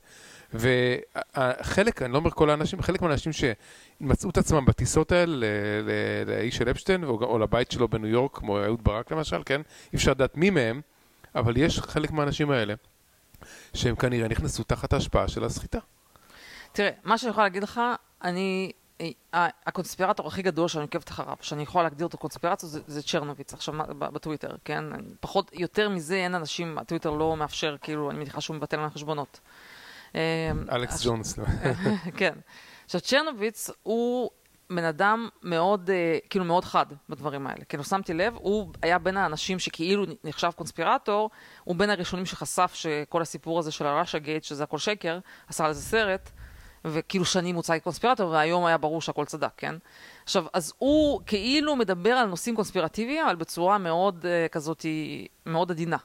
[SPEAKER 1] וחלק, אני לא אומר כל האנשים, חלק מהאנשים שמצאו את עצמם בטיסות האלה לאיש של אפשטיין, או, או לבית שלו בניו יורק, כמו אהוד ברק למשל, כן? אי אפשר לדעת מי מהם, אבל יש חלק מהאנשים האלה, שהם כנראה נכנסו תחת ההשפעה של הסחיטה.
[SPEAKER 2] תראה, מה שאני יכולה להגיד לך, אני... אה, הקונספירטור הכי גדול שאני עוקבת אחריו, שאני יכולה להגדיר אותו קונספירציה, זה, זה צ'רנוביץ, עכשיו בטוויטר, כן? פחות, יותר מזה אין אנשים, הטוויטר לא מאפשר, כאילו, אני מניחה שהוא מבטל להם חשבונות. אה,
[SPEAKER 1] אלכס ג'ונס.
[SPEAKER 2] כן. עכשיו, צ'רנוביץ הוא בן אדם מאוד, אה, כאילו מאוד חד בדברים האלה. כאילו, שמתי לב, הוא היה בין האנשים שכאילו נחשב קונספירטור, הוא בין הראשונים שחשף שכל הסיפור הזה של הראשה גייט, שזה הכל שקר, עשה על זה סרט, וכאילו שנים הוצג כקונספירטור, והיום היה ברור שהכל צדק, כן? עכשיו, אז הוא כאילו מדבר על נושאים קונספירטיביים, אבל בצורה מאוד uh, כזאת, מאוד עדינה,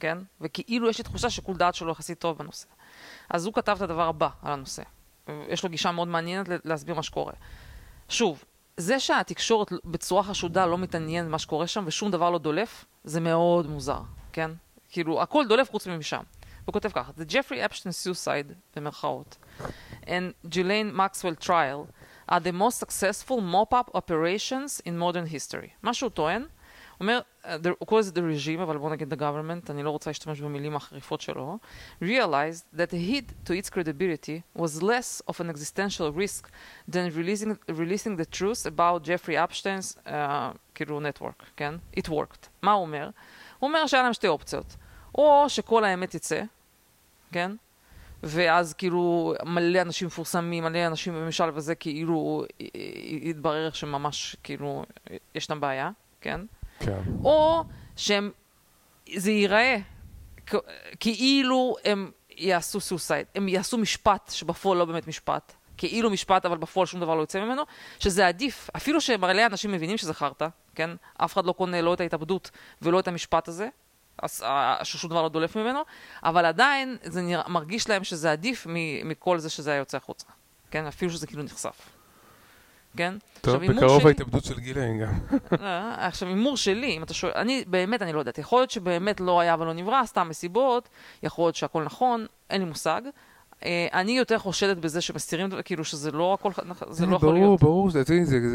[SPEAKER 2] כן? וכאילו יש לי תחושה שיקול דעת שלו יחסית טוב בנושא. אז הוא כתב את הדבר הבא על הנושא. יש לו גישה מאוד מעניינת להסביר מה שקורה. שוב, זה שהתקשורת בצורה חשודה לא מתעניינת במה שקורה שם ושום דבר לא דולף, זה מאוד מוזר, כן? כאילו, הכל דולף חוץ ממשם. הוא כותב ככה, The Jeffrey Epstein suicide, במרכאות, and Ghislaine Maxwell trial are the most successful mop-up operations in modern history. מה שהוא טוען, אומר, the- הוא קורא לזה the regime, אבל בוא נגיד the government, אני לא רוצה להשתמש במילים החריפות שלו, realized that the hit to its credibility was less of an existential risk than releasing, releasing the truth about Jeffrey Epstein's uh, כאילו network, כן? It worked. מה הוא אומר? הוא אומר שהיה להם שתי אופציות. או שכל האמת יצא, כן? ואז כאילו מלא אנשים מפורסמים, מלא אנשים בממשל וזה כאילו יתברר שממש כאילו ישנה בעיה, כן?
[SPEAKER 1] כן.
[SPEAKER 2] או שהם, זה ייראה כאילו הם יעשו סוסייד, הם יעשו משפט שבפועל לא באמת משפט, כאילו משפט אבל בפועל שום דבר לא יוצא ממנו, שזה עדיף, אפילו שמלא אנשים מבינים שזה חרטא, כן? אף אחד לא קונה לא את ההתאבדות ולא את המשפט הזה, אה, ששום דבר לא דולף ממנו, אבל עדיין זה נרא, מרגיש להם שזה עדיף מכל זה שזה היה יוצא החוצה, כן? אפילו שזה כאילו נחשף. כן?
[SPEAKER 1] טוב, בקרוב
[SPEAKER 2] שלי-
[SPEAKER 1] ההתאבדות של גיליין גם.
[SPEAKER 2] אה, עכשיו, הימור שלי, אם אתה שואל, אני באמת, אני לא יודעת. יכול להיות שבאמת לא היה ולא נברא, סתם מסיבות, יכול להיות שהכל נכון, אין לי מושג. אה, אני יותר חושדת בזה שמסתירים, כאילו שזה לא הכל, זה לא יכול
[SPEAKER 1] ברור,
[SPEAKER 2] להיות.
[SPEAKER 1] ברור, זה-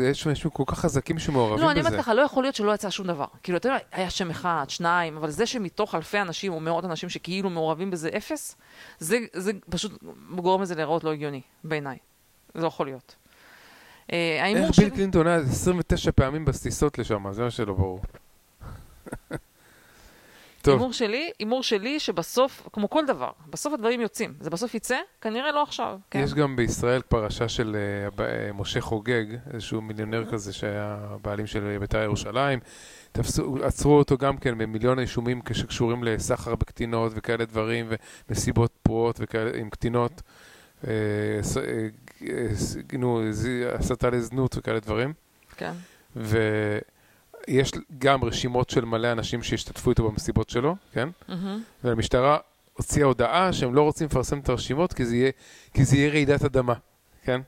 [SPEAKER 1] יש אנשים כל כך חזקים שמעורבים
[SPEAKER 2] לא, אני
[SPEAKER 1] בזה.
[SPEAKER 2] אומרת ככה, לא יכול להיות שלא יצא שום דבר. כאילו, אתה יודע, היה שם אחד, שניים, אבל זה שמתוך אלפי אנשים או מאות אנשים שכאילו מעורבים בזה אפס, זה פשוט גורם לזה להיראות לא הגיוני, בעיניי. זה לא יכול להיות. אה, ההימור
[SPEAKER 1] איך. ביל קלינטון היה 29 פעמים בטיסות לשם, זה מה שלא ברור. טוב.
[SPEAKER 2] הימור שלי, הימור שלי שבסוף, כמו כל דבר, בסוף הדברים יוצאים. זה בסוף יצא, כנראה לא עכשיו. כן.
[SPEAKER 1] יש גם בישראל פרשה של אה, משה חוגג, איזשהו מיליונר כזה שהיה הבעלים של בית"ר ירושלים. תפסו, עצרו אותו גם כן במיליון אישומים שקשורים לסחר בקטינות וכאלה דברים, ומסיבות פרועות וכאלה עם קטינות. נו, ז- הסתה לזנות וכאלה דברים.
[SPEAKER 2] כן.
[SPEAKER 1] ויש גם רשימות של מלא אנשים שהשתתפו איתו במסיבות שלו, כן? והמשטרה הוציאה הודעה שהם לא רוצים לפרסם את הרשימות כי זה יהיה, כי זה יהיה רעידת אדמה, כן?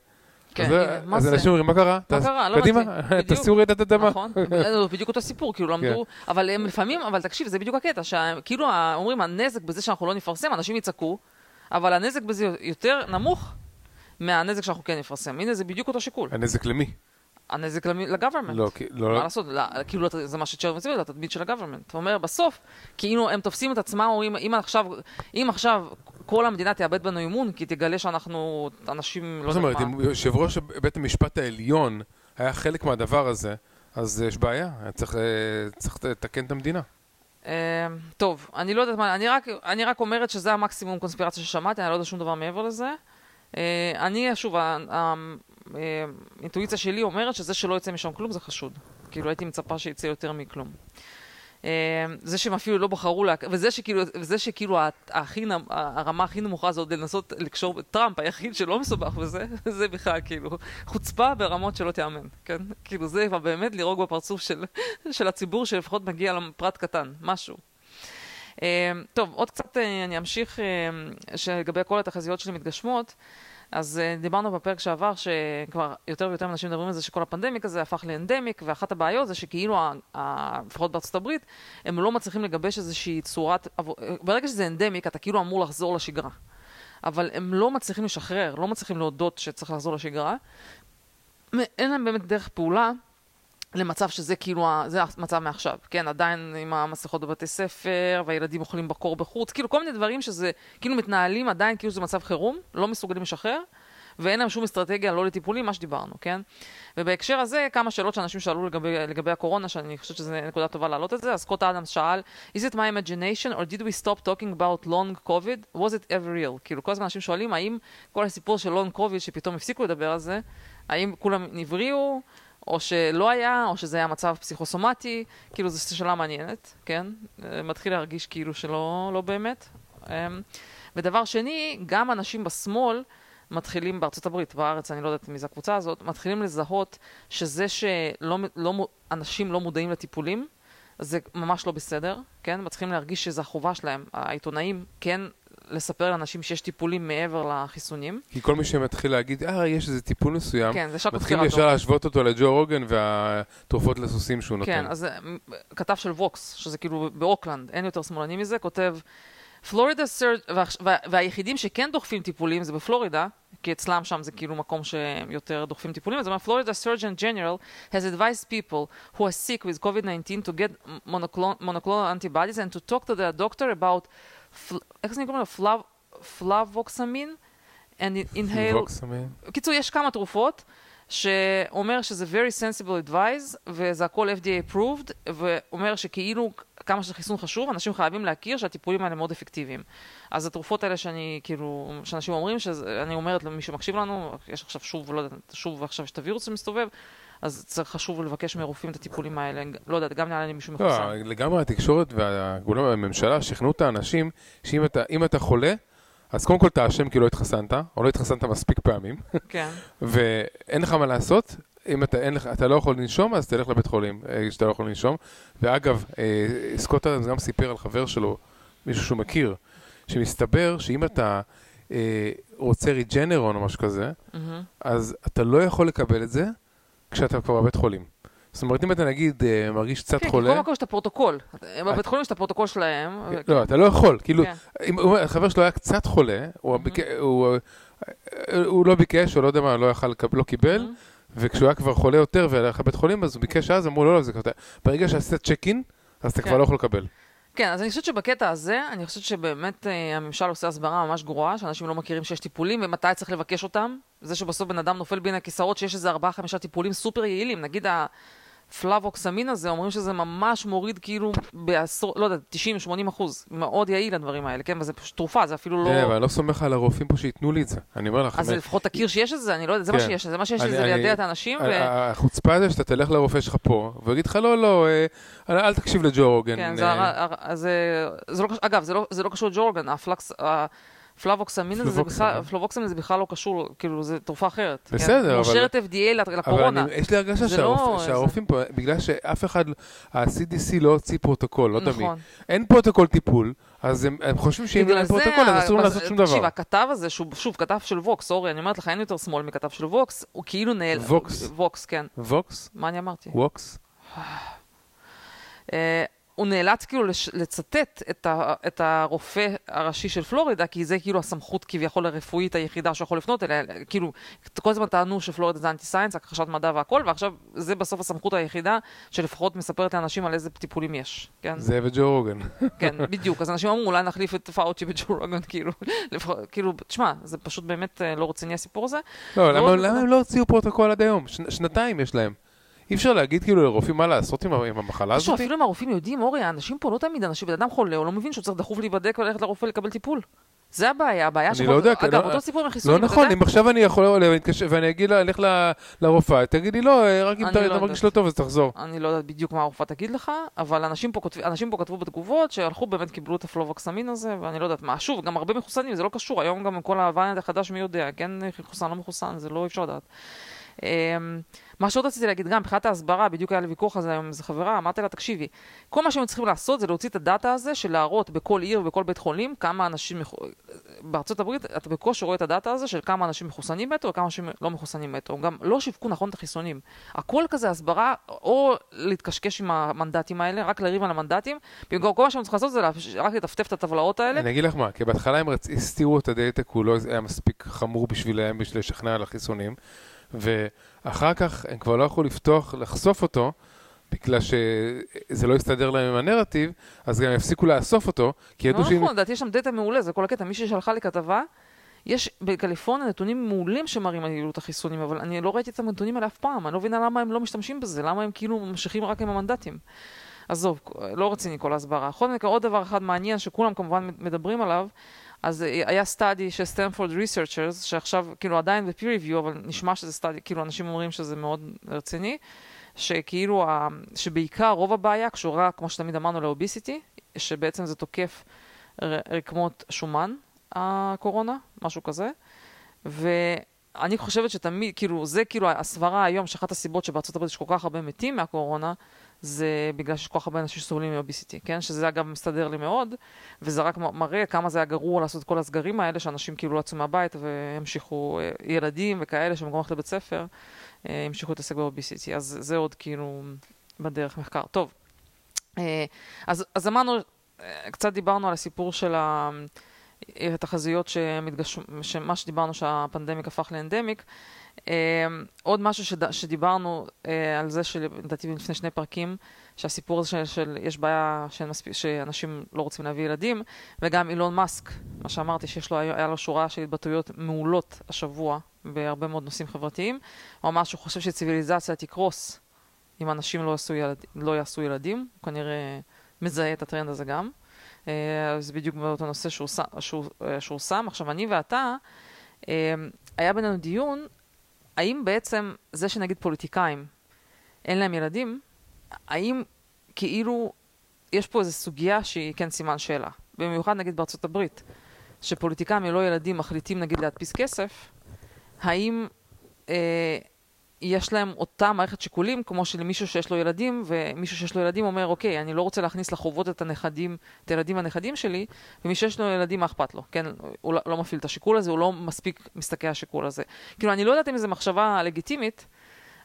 [SPEAKER 2] כן,
[SPEAKER 1] אז,
[SPEAKER 2] הנה, מה
[SPEAKER 1] אז
[SPEAKER 2] זה?
[SPEAKER 1] אנשים אומרים, מה קרה?
[SPEAKER 2] מה קרה? לא
[SPEAKER 1] קדימה. תעשו רעידת אדמה.
[SPEAKER 2] נכון, בדיוק אותו סיפור, כאילו למדו,
[SPEAKER 1] כן.
[SPEAKER 2] אבל הם לפעמים, אבל תקשיב, זה בדיוק הקטע, שכאילו אומרים, הנזק בזה שאנחנו לא נפרסם, אנשים יצעקו, אבל הנזק בזה יותר נמוך מהנזק שאנחנו כן נפרסם. הנה, זה בדיוק אותו שיקול.
[SPEAKER 1] הנזק למי?
[SPEAKER 2] הנזק לגוברמנט.
[SPEAKER 1] לא, כי- לא,
[SPEAKER 2] מה לעשות, לא, כאילו זה מה שצ'רד מציב, זה התדמית של הגוברמנט. אתה אומר, בסוף, כאילו הם תופסים את עצמם, אומרים, אם עכשיו, אם עכשיו כל המדינה תאבד בנו אמון, כי תגלה שאנחנו אנשים, לא
[SPEAKER 1] מה זאת אומרת. אם יושב ראש בית המשפט העליון היה חלק מהדבר הזה, אז יש בעיה, צריך, אה, צריך לתקן את המדינה.
[SPEAKER 2] אה, טוב, אני לא יודעת מה, אני רק, אני רק אומרת שזה המקסימום קונספירציה ששמעתי, אני לא יודע שום דבר מעבר לזה. אה, אני, שוב, אה, האינטואיציה שלי אומרת שזה שלא יצא משם כלום זה חשוד. כאילו הייתי מצפה שיצא יותר מכלום. אה, זה שהם אפילו לא בחרו, לה... וזה שכאילו, וזה שכאילו הכי, הרמה הכי נמוכה זה עוד לנסות לקשור טראמפ, היחיד שלא מסובך בזה, זה בכלל כאילו חוצפה ברמות שלא תיאמן, כן? כאילו זה באמת לירוק בפרצוף של, של הציבור שלפחות מגיע לפרט קטן, משהו. אה, טוב, עוד קצת אה, אני אמשיך שלגבי כל התחזיות שלי מתגשמות. אז אה, דיברנו בפרק שעבר שכבר יותר ויותר אנשים מדברים על זה שכל הפנדמיק הזה הפך לאנדמיק, ואחת הבעיות זה שכאילו, לפחות בארצות הברית, הם לא מצליחים לגבש איזושהי צורת... עבור- ברגע שזה אנדמיק, אתה כאילו אמור לחזור לשגרה. אבל הם לא מצליחים לשחרר, לא מצליחים להודות שצריך לחזור לשגרה. אין להם באמת דרך פעולה למצב שזה כאילו, זה המצב מעכשיו. כן, עדיין עם המסכות בבתי ספר, והילדים אוכלים בקור בחוץ, כאילו כל מיני דברים שזה, כאילו מתנהלים עדיין כאילו זה מצב חירום, לא מסוגלים לשחרר, ואין להם שום אסטרטגיה לא לטיפולים, מה שדיברנו, כן? ובהקשר הזה, כמה שאלות שאנשים שאלו לגבי, לגבי הקורונה, שאני חושבת שזו נקודה טובה להעלות את זה, אז סקוט אדמס שאל, is it my imagination or did we stop talking about long covid? was it ever real? כאילו, כל הזמן אנשים שואלים, האם כל הסיפור של long covid, שפתאום הפסיקו לדבר על זה, האם כולם נבריאו, או שלא היה, או שזה היה מצב פסיכוסומטי, כאילו זו שאלה מעניינת, כן? אה, מתחיל להרגיש כאילו שלא לא באמת. אמ, ודבר שני, גם אנשים בשמאל מתחילים בארצות הברית, בארץ, אני לא יודעת מי זו הקבוצה הזאת, מתחילים לזהות שזה שאנשים לא, אנשים לא מודעים לטיפולים, זה ממש לא בסדר, כן? מתחילים להרגיש שזו החובה שלהם, העיתונאים, כן לספר לאנשים שיש טיפולים מעבר לחיסונים.
[SPEAKER 1] כי כל מי שמתחיל להגיד, אה, יש איזה טיפול מסוים,
[SPEAKER 2] כן, זה ישר
[SPEAKER 1] מתחילים. ישר להשוות אותו לג'ו רוגן והתרופות לסוסים שהוא נותן.
[SPEAKER 2] כן, אז אה, כתב של ווקס, שזה כאילו ב-woke land, אין יותר שמאלני מזה, כותב, Florida Surg... והיחידים שכן דוחפים טיפולים זה בפלורידה, כי אצלם שם זה כאילו מקום שיותר דוחפים טיפולים, אז הוא אומר, Florida Surgeon General has advised people who are sick with COVID-19 to get monoclonal antibodies and to talk to their doctor about, פל- איך זה נקרא? פלוב... פלובוקסמין? and inhale...
[SPEAKER 1] ווקסמין.
[SPEAKER 2] בקיצור, יש כמה תרופות שאומר שזה very sensible advice, וזה הכל FDA approved, ואומר שכאילו כמה שחיסון חשוב, אנשים חייבים להכיר שהטיפולים האלה מאוד אפקטיביים. אז התרופות האלה שאני, כאילו, שאנשים אומרים, שאני אומרת למי שמקשיב לנו, יש עכשיו שוב, לא יודעת, שוב עכשיו יש את הווירוס שמסתובב, אז צריך חשוב לבקש מרופאים את הטיפולים האלה, לא יודעת, גם נראה לי מישהו
[SPEAKER 1] לא,
[SPEAKER 2] מחוסן.
[SPEAKER 1] לגמרי התקשורת והגורמים בממשלה שכנעו את האנשים שאם אתה, אתה חולה, אז קודם כל אתה אשם כי לא התחסנת, או לא התחסנת מספיק פעמים,
[SPEAKER 2] כן,
[SPEAKER 1] ואין לך מה לעשות. אם אתה, אין לך, אתה לא יכול לנשום, אז תלך לבית חולים, אה, כשאתה לא יכול לנשום. ואגב, אה, סקוט אדמס גם סיפר על חבר שלו, מישהו שהוא מכיר, שמסתבר שאם אתה אה, רוצה ריג'נרון או משהו כזה,
[SPEAKER 2] מהמם.
[SPEAKER 1] אז אתה לא יכול לקבל את זה כשאתה כבר בבית חולים. זאת אומרת, אם אתה נגיד אה, מרגיש קצת
[SPEAKER 2] כן, כי
[SPEAKER 1] חולה...
[SPEAKER 2] כל מקום יש את הפרוטוקול. בבית חולים יש את הפרוטוקול שלהם.
[SPEAKER 1] לא, אתה לא יכול, כאילו,
[SPEAKER 2] כן.
[SPEAKER 1] אם החבר שלו היה קצת חולה, הוא הוא לא ביקש, או לא יודע מה, לא לא קיבל. וכשהוא היה כבר חולה יותר והלך לבית חולים, אז הוא ביקש אז, אמרו לו, לא, זה כזה, ברגע שעשית check in, אז אתה
[SPEAKER 2] כן.
[SPEAKER 1] כבר לא יכול לקבל.
[SPEAKER 2] כן, אז אני חושבת שבקטע הזה, אני חושבת שבאמת אה, הממשל עושה הסברה ממש גרועה, שאנשים לא מכירים שיש טיפולים ומתי צריך לבקש אותם. זה שבסוף בן אדם נופל בין הכיסאות, שיש איזה ארבעה חמישה טיפולים סופר יעילים, נגיד הפלובוקסמין הזה, אומרים שזה ממש מוריד כאילו בעשור, לא יודע, 90-80 אחוז. מאוד יעיל הדברים האלה, כן? וזה פשוט תרופה, זה אפילו לא...
[SPEAKER 1] כן, אבל אני לא סומך על הרופאים פה שייתנו לי את זה. אני אומר לך...
[SPEAKER 2] אז לפחות תכיר שיש את זה, אני לא יודעת, זה מה
[SPEAKER 1] כן.
[SPEAKER 2] שיש, זה מה שיש לי,
[SPEAKER 1] אני-
[SPEAKER 2] זה
[SPEAKER 1] אני-
[SPEAKER 2] ליידע את האנשים, ו...
[SPEAKER 1] ה- החוצפה זה שאתה תלך לרופא שלך פה, והוא יגיד לך, לא, לא, אה, אל תקשיב לג'ו רוגן.
[SPEAKER 2] כן,
[SPEAKER 1] אה,
[SPEAKER 2] זה, לא, אגב, זה לא, זה לא קשור לג'ו רוגן, הפלקס, הפלובוקסמין הזה, זה. בכלל, פלובוקסמין זה בכלל לא קשור, כאילו, זה תרופה אחרת.
[SPEAKER 1] בסדר,
[SPEAKER 2] כן?
[SPEAKER 1] אבל-
[SPEAKER 2] מאושרת FDA
[SPEAKER 1] אבל
[SPEAKER 2] לקורונה.
[SPEAKER 1] אני, יש לי הרגשה
[SPEAKER 2] זה
[SPEAKER 1] שהרופ...
[SPEAKER 2] לא-
[SPEAKER 1] שהרופאים פה, בגלל שאף אחד, ה-CDC לא הוציא פרוטוקול, לא תמיד.
[SPEAKER 2] נכון.
[SPEAKER 1] אין פרוטוקול טיפול, אז הם, הם חושבים שאם אין פרוטוקול, אז אסור לעשות שום
[SPEAKER 2] תקשיב,
[SPEAKER 1] דבר.
[SPEAKER 2] הכתב הזה, שהוא שוב כתב של ווקס, אורי, אני אומרת לך, אין יותר שמאל מכתב של ווקס, הוא כאילו נאל...
[SPEAKER 1] ווקס.
[SPEAKER 2] ווקס, כן.
[SPEAKER 1] ווקס?
[SPEAKER 2] מה אני אמרתי?
[SPEAKER 1] ווקס?
[SPEAKER 2] הוא נאלץ כאילו לש, לצטט את, ה, את הרופא הראשי של פלורידה, כי זה כאילו הסמכות כביכול הרפואית היחידה שיכול לפנות אליה. כאילו, כל הזמן טענו שפלורידה זה anti science, הכחשת מדע והכל, ועכשיו זה בסוף הסמכות היחידה שלפחות מספרת לאנשים על איזה טיפולים יש. כן,
[SPEAKER 1] זה וג'ו רוגן.
[SPEAKER 2] כן, בדיוק. אז אנשים אמרו, אולי נחליף את פאוצ'י וג'ו רוגן, כאילו, לפחות, כאילו, תשמע, זה פשוט באמת אה, לא רציני הסיפור הזה.
[SPEAKER 1] לא, למה, למה. הם לא הוציאו פרוטוקול עד היום? שנ, שנתיים יש להם. אי אפשר להגיד כאילו לרופאים מה לעשות עם, עם המחלה הזאת?
[SPEAKER 2] אפילו אם הרופאים יודעים, אורי, האנשים פה לא תמיד אנשים, בן אדם חולה, הוא לא מבין שהוא צריך דחוף להיבדק וללכת לרופא לקבל טיפול. זה הבעיה, הבעיה
[SPEAKER 1] אני
[SPEAKER 2] שלך,
[SPEAKER 1] לא יודע,
[SPEAKER 2] אגב,
[SPEAKER 1] לא-
[SPEAKER 2] אותו סיפור עם החיסונים,
[SPEAKER 1] לא נכון? אם עכשיו אני יכול להתקשר ואני אגיד לה, אלך לרופאה, תגידי לא, אה, רק אם
[SPEAKER 2] אני
[SPEAKER 1] אתה
[SPEAKER 2] לא
[SPEAKER 1] מרגיש. לא טוב אז תחזור.
[SPEAKER 2] אני לא יודעת בדיוק מה הרופאה תגיד לך, אבל אנשים פה, כותב, אנשים פה כתבו בתגובות שהלכו באמת קיבלו את הפלובוקסמין הזה, ואני לא יודעת מה. שוב, גם הרבה מחוסנים, זה לא קשור, היום גם עם כל הווריאנט החדש, מי יודע, כן מחוסן, לא מחוסן, זה לא אפשר לדעת. מה שעוד רציתי להגיד, גם מבחינת ההסברה, בדיוק היה לי ויכוח על זה היום עם איזה חברה, אמרתי לה, תקשיבי, כל מה שהם צריכים לעשות זה להוציא את הדאטה הזה של להראות בכל עיר ובכל בית חולים כמה אנשים, בארצות הברית אתה בקושי רואה את הדאטה הזה של כמה אנשים מחוסנים מתו וכמה אנשים לא מחוסנים מתו. גם לא שיווקו נכון את החיסונים. הכל כזה הסברה, או להתקשקש עם המנדטים האלה, רק לריב על המנדטים, במקום כל מה שהם צריכים לעשות זה רק לטפטף את הטבלאות האלה.
[SPEAKER 1] אני אגיד לך מה, כי בהתחלה הם הסתירו את הדאטה כולו, זה היה מספיק חמור בשבילם בשביל לשכנע על החיסונים, ואחר כך הם כבר לא יכלו לפתוח, לחשוף אותו, בגלל שזה לא יסתדר להם עם הנרטיב, אז גם יפסיקו לאסוף אותו, כי
[SPEAKER 2] לא
[SPEAKER 1] ידעו שאם...
[SPEAKER 2] נכון, לדעתי יש שם דאטה מעולה, זה כל הקטע. מישהי שלחה לי כתבה, יש בקליפורניה נתונים מעולים שמראים על יעילות החיסונים, אבל אני לא ראיתי את הנתונים האלה אף פעם, אני לא מבינה למה הם לא משתמשים בזה, למה הם כאילו ממשיכים רק עם המנדטים. עזוב, לא רציני כל ההסברה. בכל מקרה, עוד דבר אחד מעניין שכולם כמובן מדברים עליו, אז היה study של סטנפורד researchers, שעכשיו כאילו עדיין ב-peer review, אבל נשמע שזה סטאדי, כאילו אנשים אומרים שזה מאוד רציני, שכאילו, ה- שבעיקר רוב הבעיה קשורה, כמו שתמיד אמרנו, לאוביסיטי, שבעצם זה תוקף ר- רקמות שומן, הקורונה, משהו כזה. ואני חושבת שתמיד, כאילו, זה כאילו הסברה היום, שאחת הסיבות שבארצות הברית יש כל כך הרבה מתים מהקורונה, זה בגלל שיש כל כך הרבה אנשים שסובלים מאוביסיטי, כן? שזה אגב מסתדר לי מאוד, וזה רק מראה כמה זה היה גרוע לעשות כל הסגרים האלה, שאנשים כאילו לא יצאו מהבית והמשיכו, אה, ילדים וכאלה שבמקום ללכת לבית ספר, אה, המשיכו להתעסק באוביסיטי. אז זה עוד כאילו בדרך מחקר. טוב, אה, אז, אז אמרנו, קצת דיברנו על הסיפור של ה... התחזיות שמתגש... שמה שדיברנו שהפנדמיק הפך לאנדמיק. אה, עוד משהו שד... שדיברנו אה, על זה שלדעתי לפני שני פרקים, שהסיפור הזה של, של יש בעיה שאין מספיק, שאנשים לא רוצים להביא ילדים, וגם אילון מאסק, מה שאמרתי שיש לו, היה לו שורה של התבטאויות מעולות השבוע בהרבה מאוד נושאים חברתיים. הוא אמר שהוא חושב שציוויליזציה תקרוס אם אנשים לא יעשו, ילד... לא יעשו ילדים, הוא כנראה מזהה את הטרנד הזה גם. אה, זה בדיוק באותו נושא שהוא, שהוא, אה, שהוא שם. עכשיו, אני ואתה, אה, היה בינינו דיון, האם בעצם זה שנגיד פוליטיקאים אין להם ילדים, האם כאילו יש פה איזו סוגיה שהיא כן סימן שאלה. במיוחד נגיד בארצות הברית, שפוליטיקאים ללא ילדים מחליטים נגיד להדפיס כסף, האם אה, יש להם אותה מערכת שיקולים כמו שלמישהו שיש לו ילדים, ומישהו שיש לו ילדים אומר, אוקיי, אני לא רוצה להכניס לחובות את הנכדים, את הילדים הנכדים שלי, ומי שיש לו ילדים, מה אכפת לו? כן, הוא לא, לא מפעיל את השיקול הזה, הוא לא מספיק מסתכל על השיקול הזה. כאילו, אני לא יודעת אם זו מחשבה לגיטימית,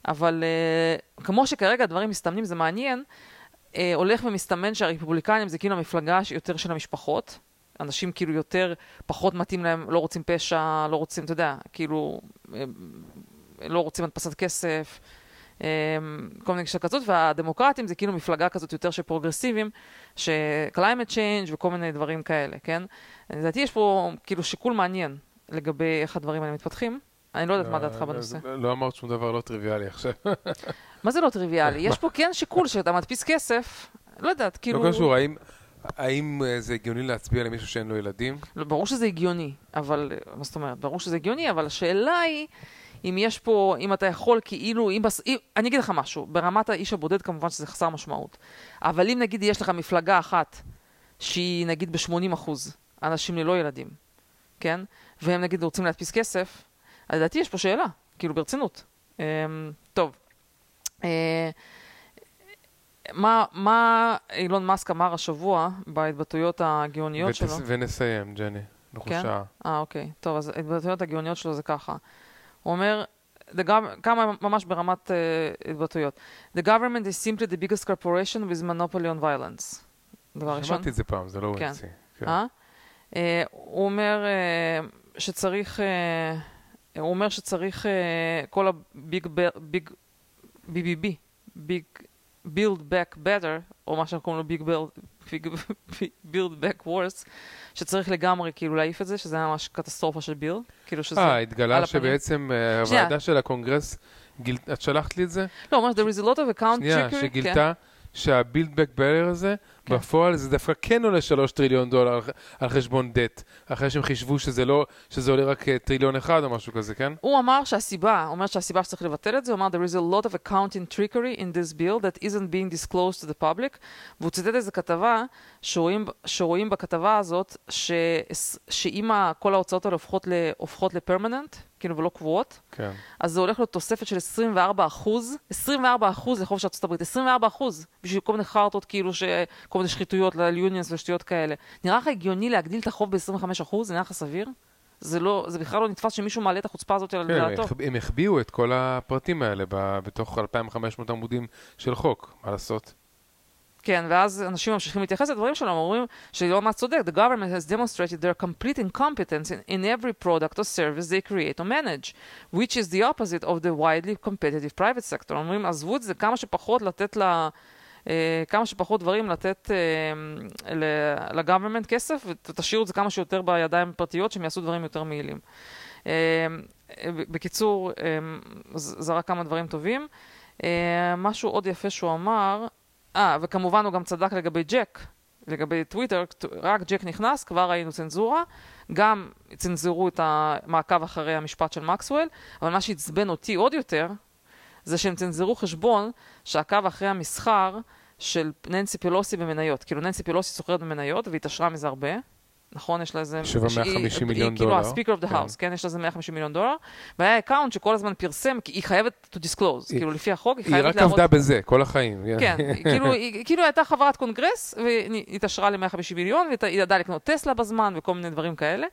[SPEAKER 2] אבל uh, כמו שכרגע הדברים מסתמנים, זה מעניין, uh, הולך ומסתמן שהרפובליקנים זה כאילו המפלגה יותר של המשפחות. אנשים כאילו יותר, פחות מתאים להם, לא רוצים פשע, לא רוצים, אתה יודע, כאילו, אה, לא רוצים הדפסת כסף, אה, כל מיני גישה כזאת, והדמוקרטים זה כאילו מפלגה כזאת יותר של פרוגרסיביים, ש-climate change וכל מיני דברים כאלה, כן? לדעתי יש פה כאילו שיקול מעניין לגבי איך הדברים האלה מתפתחים. אני לא יודעת מה דעתך בנושא.
[SPEAKER 1] לא אמרת שום דבר לא טריוויאלי עכשיו.
[SPEAKER 2] מה זה לא טריוויאלי? יש פה כן שיקול שאתה מדפיס כסף, לא יודעת, כאילו...
[SPEAKER 1] לא קשור, האם... האם אה, זה הגיוני להצביע למישהו שאין לו ילדים?
[SPEAKER 2] לא, ברור שזה הגיוני, אבל... מה זאת אומרת? ברור שזה הגיוני, אבל השאלה היא... אם יש פה, אם אתה יכול כאילו, אם, בס... אם, אני אגיד לך משהו, ברמת האיש הבודד כמובן שזה חסר משמעות, אבל אם נגיד יש לך מפלגה אחת שהיא נגיד ב-80 אחוז אנשים ללא ילדים, כן? והם נגיד רוצים להדפיס כסף, אז לדעתי יש פה שאלה, כאילו ברצינות. אמ, טוב. אה, מה, מה אילון מאסק אמר השבוע בהתבטאויות הגאוניות
[SPEAKER 1] ותס...
[SPEAKER 2] שלו?
[SPEAKER 1] ונסיים, ג'ני. אנחנו
[SPEAKER 2] כן?
[SPEAKER 1] שעה.
[SPEAKER 2] אה, אוקיי. טוב, אז ההתבטאויות הגאוניות שלו זה ככה. הוא אומר, the gov- כמה ממש ברמת uh, התבטאויות. The government is simply the biggest corporation with monopoly on violence. דבר ראשון.
[SPEAKER 1] שמעתי את זה פעם, זה לא
[SPEAKER 2] כן.
[SPEAKER 1] המציא. כן.
[SPEAKER 2] אה? אה, הוא אומר אה, שצריך, אה, הוא אומר שצריך אה, כל ה big, big, BBB, big, build back better, או מה שאנחנו קוראים לו big big, build back worse, שצריך לגמרי כאילו להעיף את זה, שזה היה ממש קטסטרופה של bill, כאילו שזה
[SPEAKER 1] אה,
[SPEAKER 2] על
[SPEAKER 1] התגלה
[SPEAKER 2] הפנים.
[SPEAKER 1] שבעצם אה,
[SPEAKER 2] שנייה.
[SPEAKER 1] הוועדה של הקונגרס, גיל- את שלחת לי את זה?
[SPEAKER 2] לא, ממש, there is a lot of account
[SPEAKER 1] שנייה,
[SPEAKER 2] trickery, כן.
[SPEAKER 1] שה build back better הזה,
[SPEAKER 2] כן.
[SPEAKER 1] בפועל זה דווקא כן עולה 3 טריליון דולר על- חשבון דט, אחרי שהם חישבו שזה לא, שזה עולה רק אה, טריליון אחד או משהו כזה, כן?
[SPEAKER 2] הוא אמר שהסיבה, הוא אומר שהסיבה שצריך לבטל את זה, הוא אמר there is a lot of accounting trickery in this bill that isn't being disclosed to the public, והוא ציטט איזה כתבה שרואים, שרואים בכתבה הזאת ש, שאם כל ההוצאות האלה הופכות, ל, הופכות לפרמננט, כאילו ולא קבועות,
[SPEAKER 1] כן.
[SPEAKER 2] אז זה הולך להיות תוספת של 24 אחוז, 24 אחוז לחוב של הברית, 24 אחוז, בשביל כל מיני חרטות כאילו, ש... כל מיני שחיתויות ליוניונס ושטויות כאלה. נראה לך הגיוני להגדיל את החוב ב-25 אחוז? זה נראה לך סביר? זה לא, זה בכלל לא נתפס שמישהו מעלה את החוצפה הזאת על
[SPEAKER 1] כן,
[SPEAKER 2] דעתו.
[SPEAKER 1] הם- הם החביאו את כל הפרטים האלה ב- בתוך 2,500 עמודים של חוק, מה לעשות?
[SPEAKER 2] כן, ואז אנשים ממשיכים להתייחס לדברים שלהם, אומרים שלא מה צודק, the government has demonstrated their complete incompetence in, in every product or service they create or manage, which is the opposite of the widely competitive private sector. אומרים, עזבו את זה, כמה שפחות לתת ל... אה, כמה שפחות דברים לתת אה, ל- לגוברמנט כסף, ותשאירו את זה כמה שיותר בידיים פרטיות, שהם יעשו דברים יותר מעילים. אה, בקיצור, זה רק כמה דברים טובים. משהו עוד יפה שהוא אמר, אה, וכמובן הוא גם צדק לגבי ג'ק, לגבי טוויטר, רק ג'ק נכנס, כבר ראינו צנזורה, גם צנזרו את המעקב אחרי המשפט של מקסוול, אבל מה שעצבן אותי עוד יותר, זה שהם צנזרו חשבון שעקב אחרי המסחר של ננסי פלוסי במניות. כאילו ננסי פלוסי סוחרת במניות, והיא התעשרה מזה הרבה. נכון? יש לה איזה...
[SPEAKER 1] שווה
[SPEAKER 2] שהיא-
[SPEAKER 1] 150
[SPEAKER 2] היא
[SPEAKER 1] מיליון
[SPEAKER 2] כאילו
[SPEAKER 1] דולר.
[SPEAKER 2] ה-speaker of the
[SPEAKER 1] כן.
[SPEAKER 2] house, כן? יש לזה 150 מיליון דולר. והיה account שכל הזמן פרסם, כי היא חייבת to disclose,
[SPEAKER 1] היא-
[SPEAKER 2] כאילו לפי החוק, היא
[SPEAKER 1] היא
[SPEAKER 2] חייבת
[SPEAKER 1] רק
[SPEAKER 2] להראות...
[SPEAKER 1] עבדה בזה, כל החיים.
[SPEAKER 2] כן, היא כאילו, היא כאילו הייתה חברת קונגרס, והיא התעשרה ל-150 מיליון, והיא ידעה לקנות טסלה בזמן וכל מיני דברים כאלה.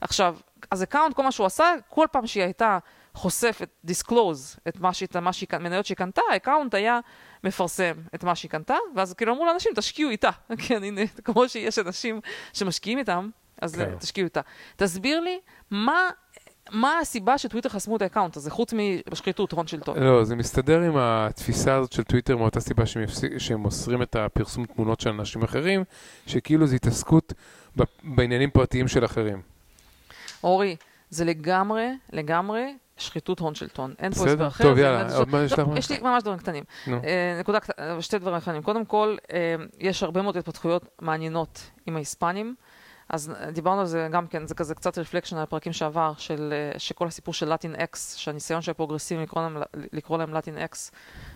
[SPEAKER 2] עכשיו, אז account, כל מה שהוא עשה, כל פעם שהיא הייתה חושפת, disclose, את מה שהיא, מה שהיא, מניות שהיא קנתה, ה account היה מפרסם את מה שהיא קנתה, ואז כאילו אמרו לאנשים, תשקיעו איתה. כן, הנה, כמו שיש אנשים שמשקיעים איתם, אז
[SPEAKER 1] כן.
[SPEAKER 2] תשקיעו איתה. תסביר לי, מה... מה הסיבה שטוויטר חסמו את ה account הזה, חוץ משחיתות, הון שלטון?
[SPEAKER 1] לא, זה מסתדר עם התפיסה הזאת של טוויטר מאותה סיבה שהם, יפסיק, שהם אוסרים את הפרסום תמונות של אנשים אחרים, שכאילו זה התעסקות בעניינים פרטיים של אחרים.
[SPEAKER 2] אורי, זה לגמרי, לגמרי שחיתות הון שלטון. אין פה הסבר אחר.
[SPEAKER 1] טוב, יאללה, עוד מה יש
[SPEAKER 2] לא,
[SPEAKER 1] לך?
[SPEAKER 2] יש לי ממש דברים קטנים. אה, נקודה קטנה, שתי דברים קטנים. קודם כל, אה, יש הרבה מאוד התפתחויות מעניינות עם ההיספנים. אז דיברנו על זה גם כן, זה כזה קצת reflection על הפרקים שעבר, של, אה, שכל הסיפור של Latinx, שהניסיון של הפרוגרסיבים לקרוא להם, לקרוא להם Latinx,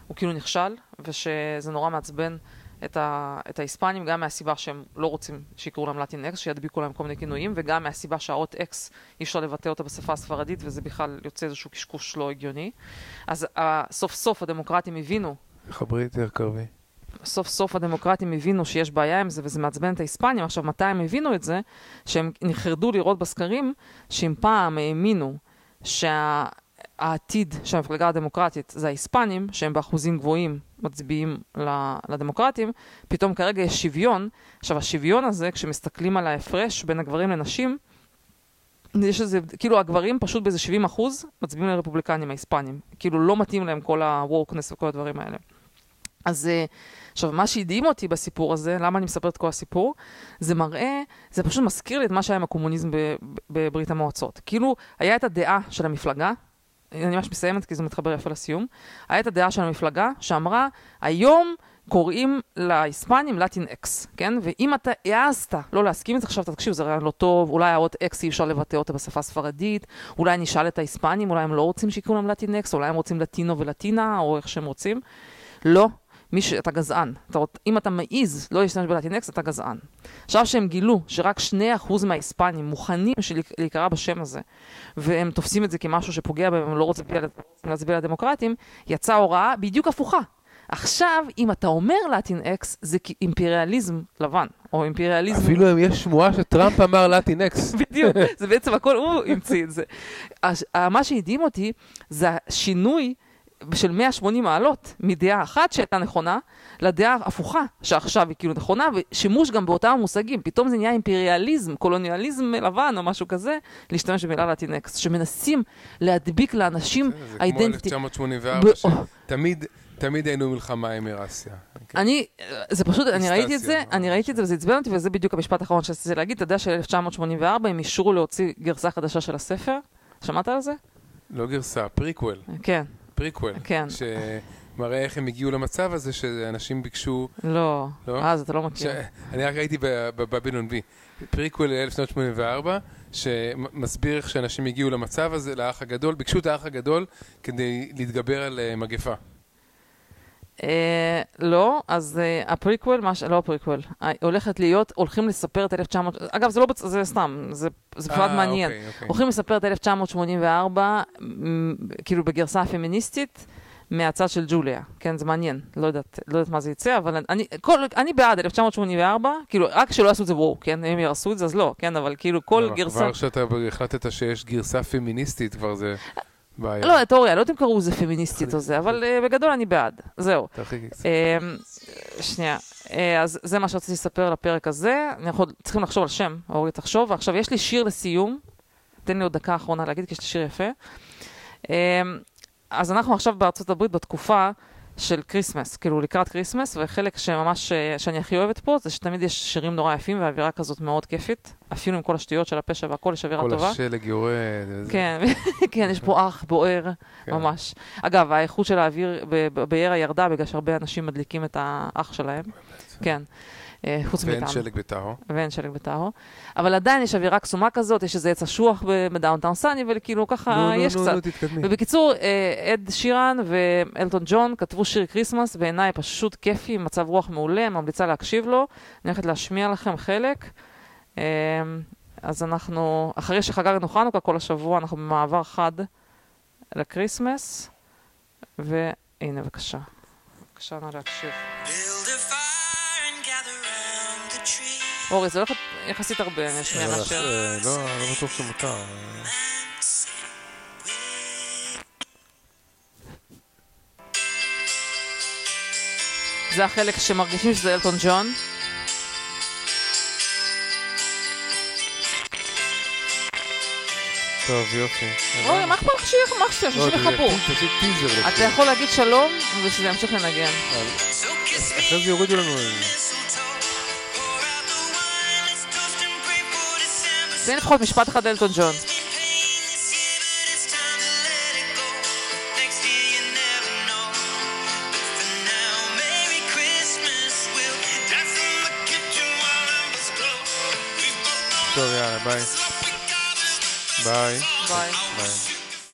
[SPEAKER 2] הוא כאילו נכשל, ושזה נורא מעצבן את, ה, את ההיספנים, גם מהסיבה שהם לא רוצים שיקראו להם לטין אקס, שידביקו להם כל מיני כינויים, וגם מהסיבה שהאות אקס, אי אפשר לבטא אותה בשפה הספרדית, וזה בכלל יוצא איזשהו קשקוש לא הגיוני. אז אה, סוף סוף הדמוקרטים הבינו
[SPEAKER 1] חברי יותר קרבי.
[SPEAKER 2] סוף סוף הדמוקרטים הבינו שיש בעיה עם זה וזה מעצבן את ההיספנים. עכשיו, מתי הם הבינו את זה? שהם נחרדו לראות בסקרים שאם פעם האמינו שהעתיד של המפלגה הדמוקרטית זה ההיספנים, שהם באחוזים גבוהים מצביעים לדמוקרטים, פתאום כרגע יש שוויון. עכשיו, השוויון הזה, כשמסתכלים על ההפרש בין הגברים לנשים, יש איזה, כאילו הגברים פשוט באיזה 70 אחוז מצביעים לרפובליקנים ההיספנים. כאילו לא מתאים להם כל ה-wokeness וכל הדברים האלה. אז אה, עכשיו, מה שהדהים אותי בסיפור הזה, למה אני מספרת כל הסיפור, זה מראה, זה פשוט מזכיר לי את מה שהיה עם הקומוניזם בברית המועצות. כאילו, היה את הדעה של המפלגה, אני ממש מסיימת כי זה מתחבר יפה לסיום, הייתה הדעה של המפלגה שאמרה, היום קוראים להיספנים Latinx, כן? ואם אתה העזת לא להסכים איזה, עכשיו תקשיב, זה רעיון לא טוב, אולי האות אקס אי אפשר לבטא אותה בשפה הספרדית, אולי נשאל את ההיספנים, אולי הם לא רוצים שיקראו להם Latinx, אולי הם רוצים לטינו ולטינה, או איך שהם רוצים. לא, מי ש... אתה גזען. אתה... אם אתה מעז לא להשתמש ב Latinx, אתה גזען. עכשיו שהם גילו שרק 2% מההיספנים מוכנים להיקרא בשם הזה, והם תופסים את זה כמשהו שפוגע בהם, הם לא רוצים להצביע לדמוקרטים, יצאה הוראה בדיוק הפוכה. עכשיו, אם אתה אומר לטין אקס, זה אימפריאליזם לבן, או אימפריאליזם...
[SPEAKER 1] אפילו אם יש שמועה שטראמפ אמר לטין אקס.
[SPEAKER 2] בדיוק, זה בעצם הכל, הוא המציא את זה. מה שהדהים אותי, זה השינוי של 180 מעלות, מדעה אחת שהייתה נכונה, לדעה הפוכה, שעכשיו היא כאילו נכונה, ושימוש גם באותם המושגים. פתאום זה נהיה אימפריאליזם, קולוניאליזם לבן או משהו כזה, להשתמש במילה Latinx, שמנסים להדביק לאנשים
[SPEAKER 1] identity. זה כמו 1984, שתמיד... תמיד היינו מלחמה עם אירואסיה.
[SPEAKER 2] אני, זה פשוט, אני ראיתי את זה, אני ראיתי את זה וזה עצבן אותי, וזה בדיוק המשפט האחרון שרציתי להגיד. אתה יודע של-1984 הם אישרו להוציא גרסה חדשה של הספר? שמעת על זה?
[SPEAKER 1] לא גרסה, פריקוול.
[SPEAKER 2] כן.
[SPEAKER 1] פריקוול.
[SPEAKER 2] כן.
[SPEAKER 1] מראה איך הם הגיעו למצב הזה שאנשים ביקשו...
[SPEAKER 2] לא, לא? אז אתה לא מכיר.
[SPEAKER 1] אני רק ראיתי ב Babylon Bee, prequel ל-1984, שמסביר איך שאנשים הגיעו למצב הזה, לאח הגדול, ביקשו את האח הגדול כדי להתגבר על אה, מגפה.
[SPEAKER 2] אה, לא, אז אה, הפריקוול, לא הפריקוול, הולכת להיות, הולכים לספר את 1900, אגב זה לא, זה סתם, זה בכלל מעניין. אוקיי, אוקיי. הולכים לספר את 1984, כאילו בגרסה הפמיניסטית. מהצד של ג'וליה, כן, זה מעניין, לא יודעת, לא יודעת מה זה יצא, אבל אני, כל, אני בעד 1984, כאילו, רק שלא יעשו את זה וואו, כן, אם יעשו את זה אז לא, כן, אבל כאילו כל
[SPEAKER 1] לא,
[SPEAKER 2] גרסה...
[SPEAKER 1] כבר שאתה החלטת שיש גרסה פמיניסטית, כבר זה... בעיה.
[SPEAKER 2] לא, תיאוריה, לא יודעת אם קראו לזה פמיניסטית או זה, אבל uh, בגדול אני בעד. זהו. Uh, שנייה. Uh, אז זה מה שרציתי לספר לפרק הזה. אנחנו צריכים לחשוב על שם, אורי תחשוב. ועכשיו יש לי שיר לסיום. תן לי עוד דקה אחרונה להגיד, כי יש לי שיר יפה. Uh, אז אנחנו עכשיו בארצות הברית בתקופה של כריסמס, כאילו לקראת כריסמס, וחלק שממש, אה, שאני הכי אוהבת פה, זה שתמיד יש שירים נורא יפים ואווירה כזאת מאוד כיפית, אפילו עם כל השטויות של הפשע והכל, יש אווירה טובה.
[SPEAKER 1] כל השלג יורד.
[SPEAKER 2] כן, כן, יש פה אח בוער, כן. ממש. אגב, האיכות של האוויר בירה ירדה בגלל שהרבה אנשים מדליקים את האח שלהם. כן. אה, חוץ מאיתנו.
[SPEAKER 1] ואין שלג בטאהו.
[SPEAKER 2] ואין שלג בטאהו. אבל עדיין יש אווירה קסומה כזאת, יש איזה עץ אשוח ב downtown סאני, וכאילו ככה יש קצת. נו, נו, נו, תתקדמי. ובקיצור, אה, אד שירן ואלטון ג'ון כתבו שיר כריסמס, בעיניי פשוט כיפי, מצב רוח מעולה, ממליצה להקשיב לו. אני הולכת להשמיע לכם חלק. אה, אז אנחנו, אחרי שחגגנו חנוכה כל השבוע, אנחנו במעבר חד לקריסמס, והנה בבקשה. בבקשה נא להקשיב. אורי, זה הולך יחסית הרבה להשמיע מאשר...
[SPEAKER 1] לא, לא בטוח שמותר.
[SPEAKER 2] זה החלק שמרגישים שזה אלטון ג'ון.
[SPEAKER 1] טוב, יופי.
[SPEAKER 2] אוי, מה אכפת לך שיהיה לך שאנשים יחברו. אתה יכול להגיד שלום ושזה ימשיך לנגן.
[SPEAKER 1] אחרי זה יורידו לנו...
[SPEAKER 2] תן לפחות משפט אחד אלטון ג'ון.
[SPEAKER 1] טוב, יאללה, ביי. ביי.
[SPEAKER 2] ביי.
[SPEAKER 1] ביי.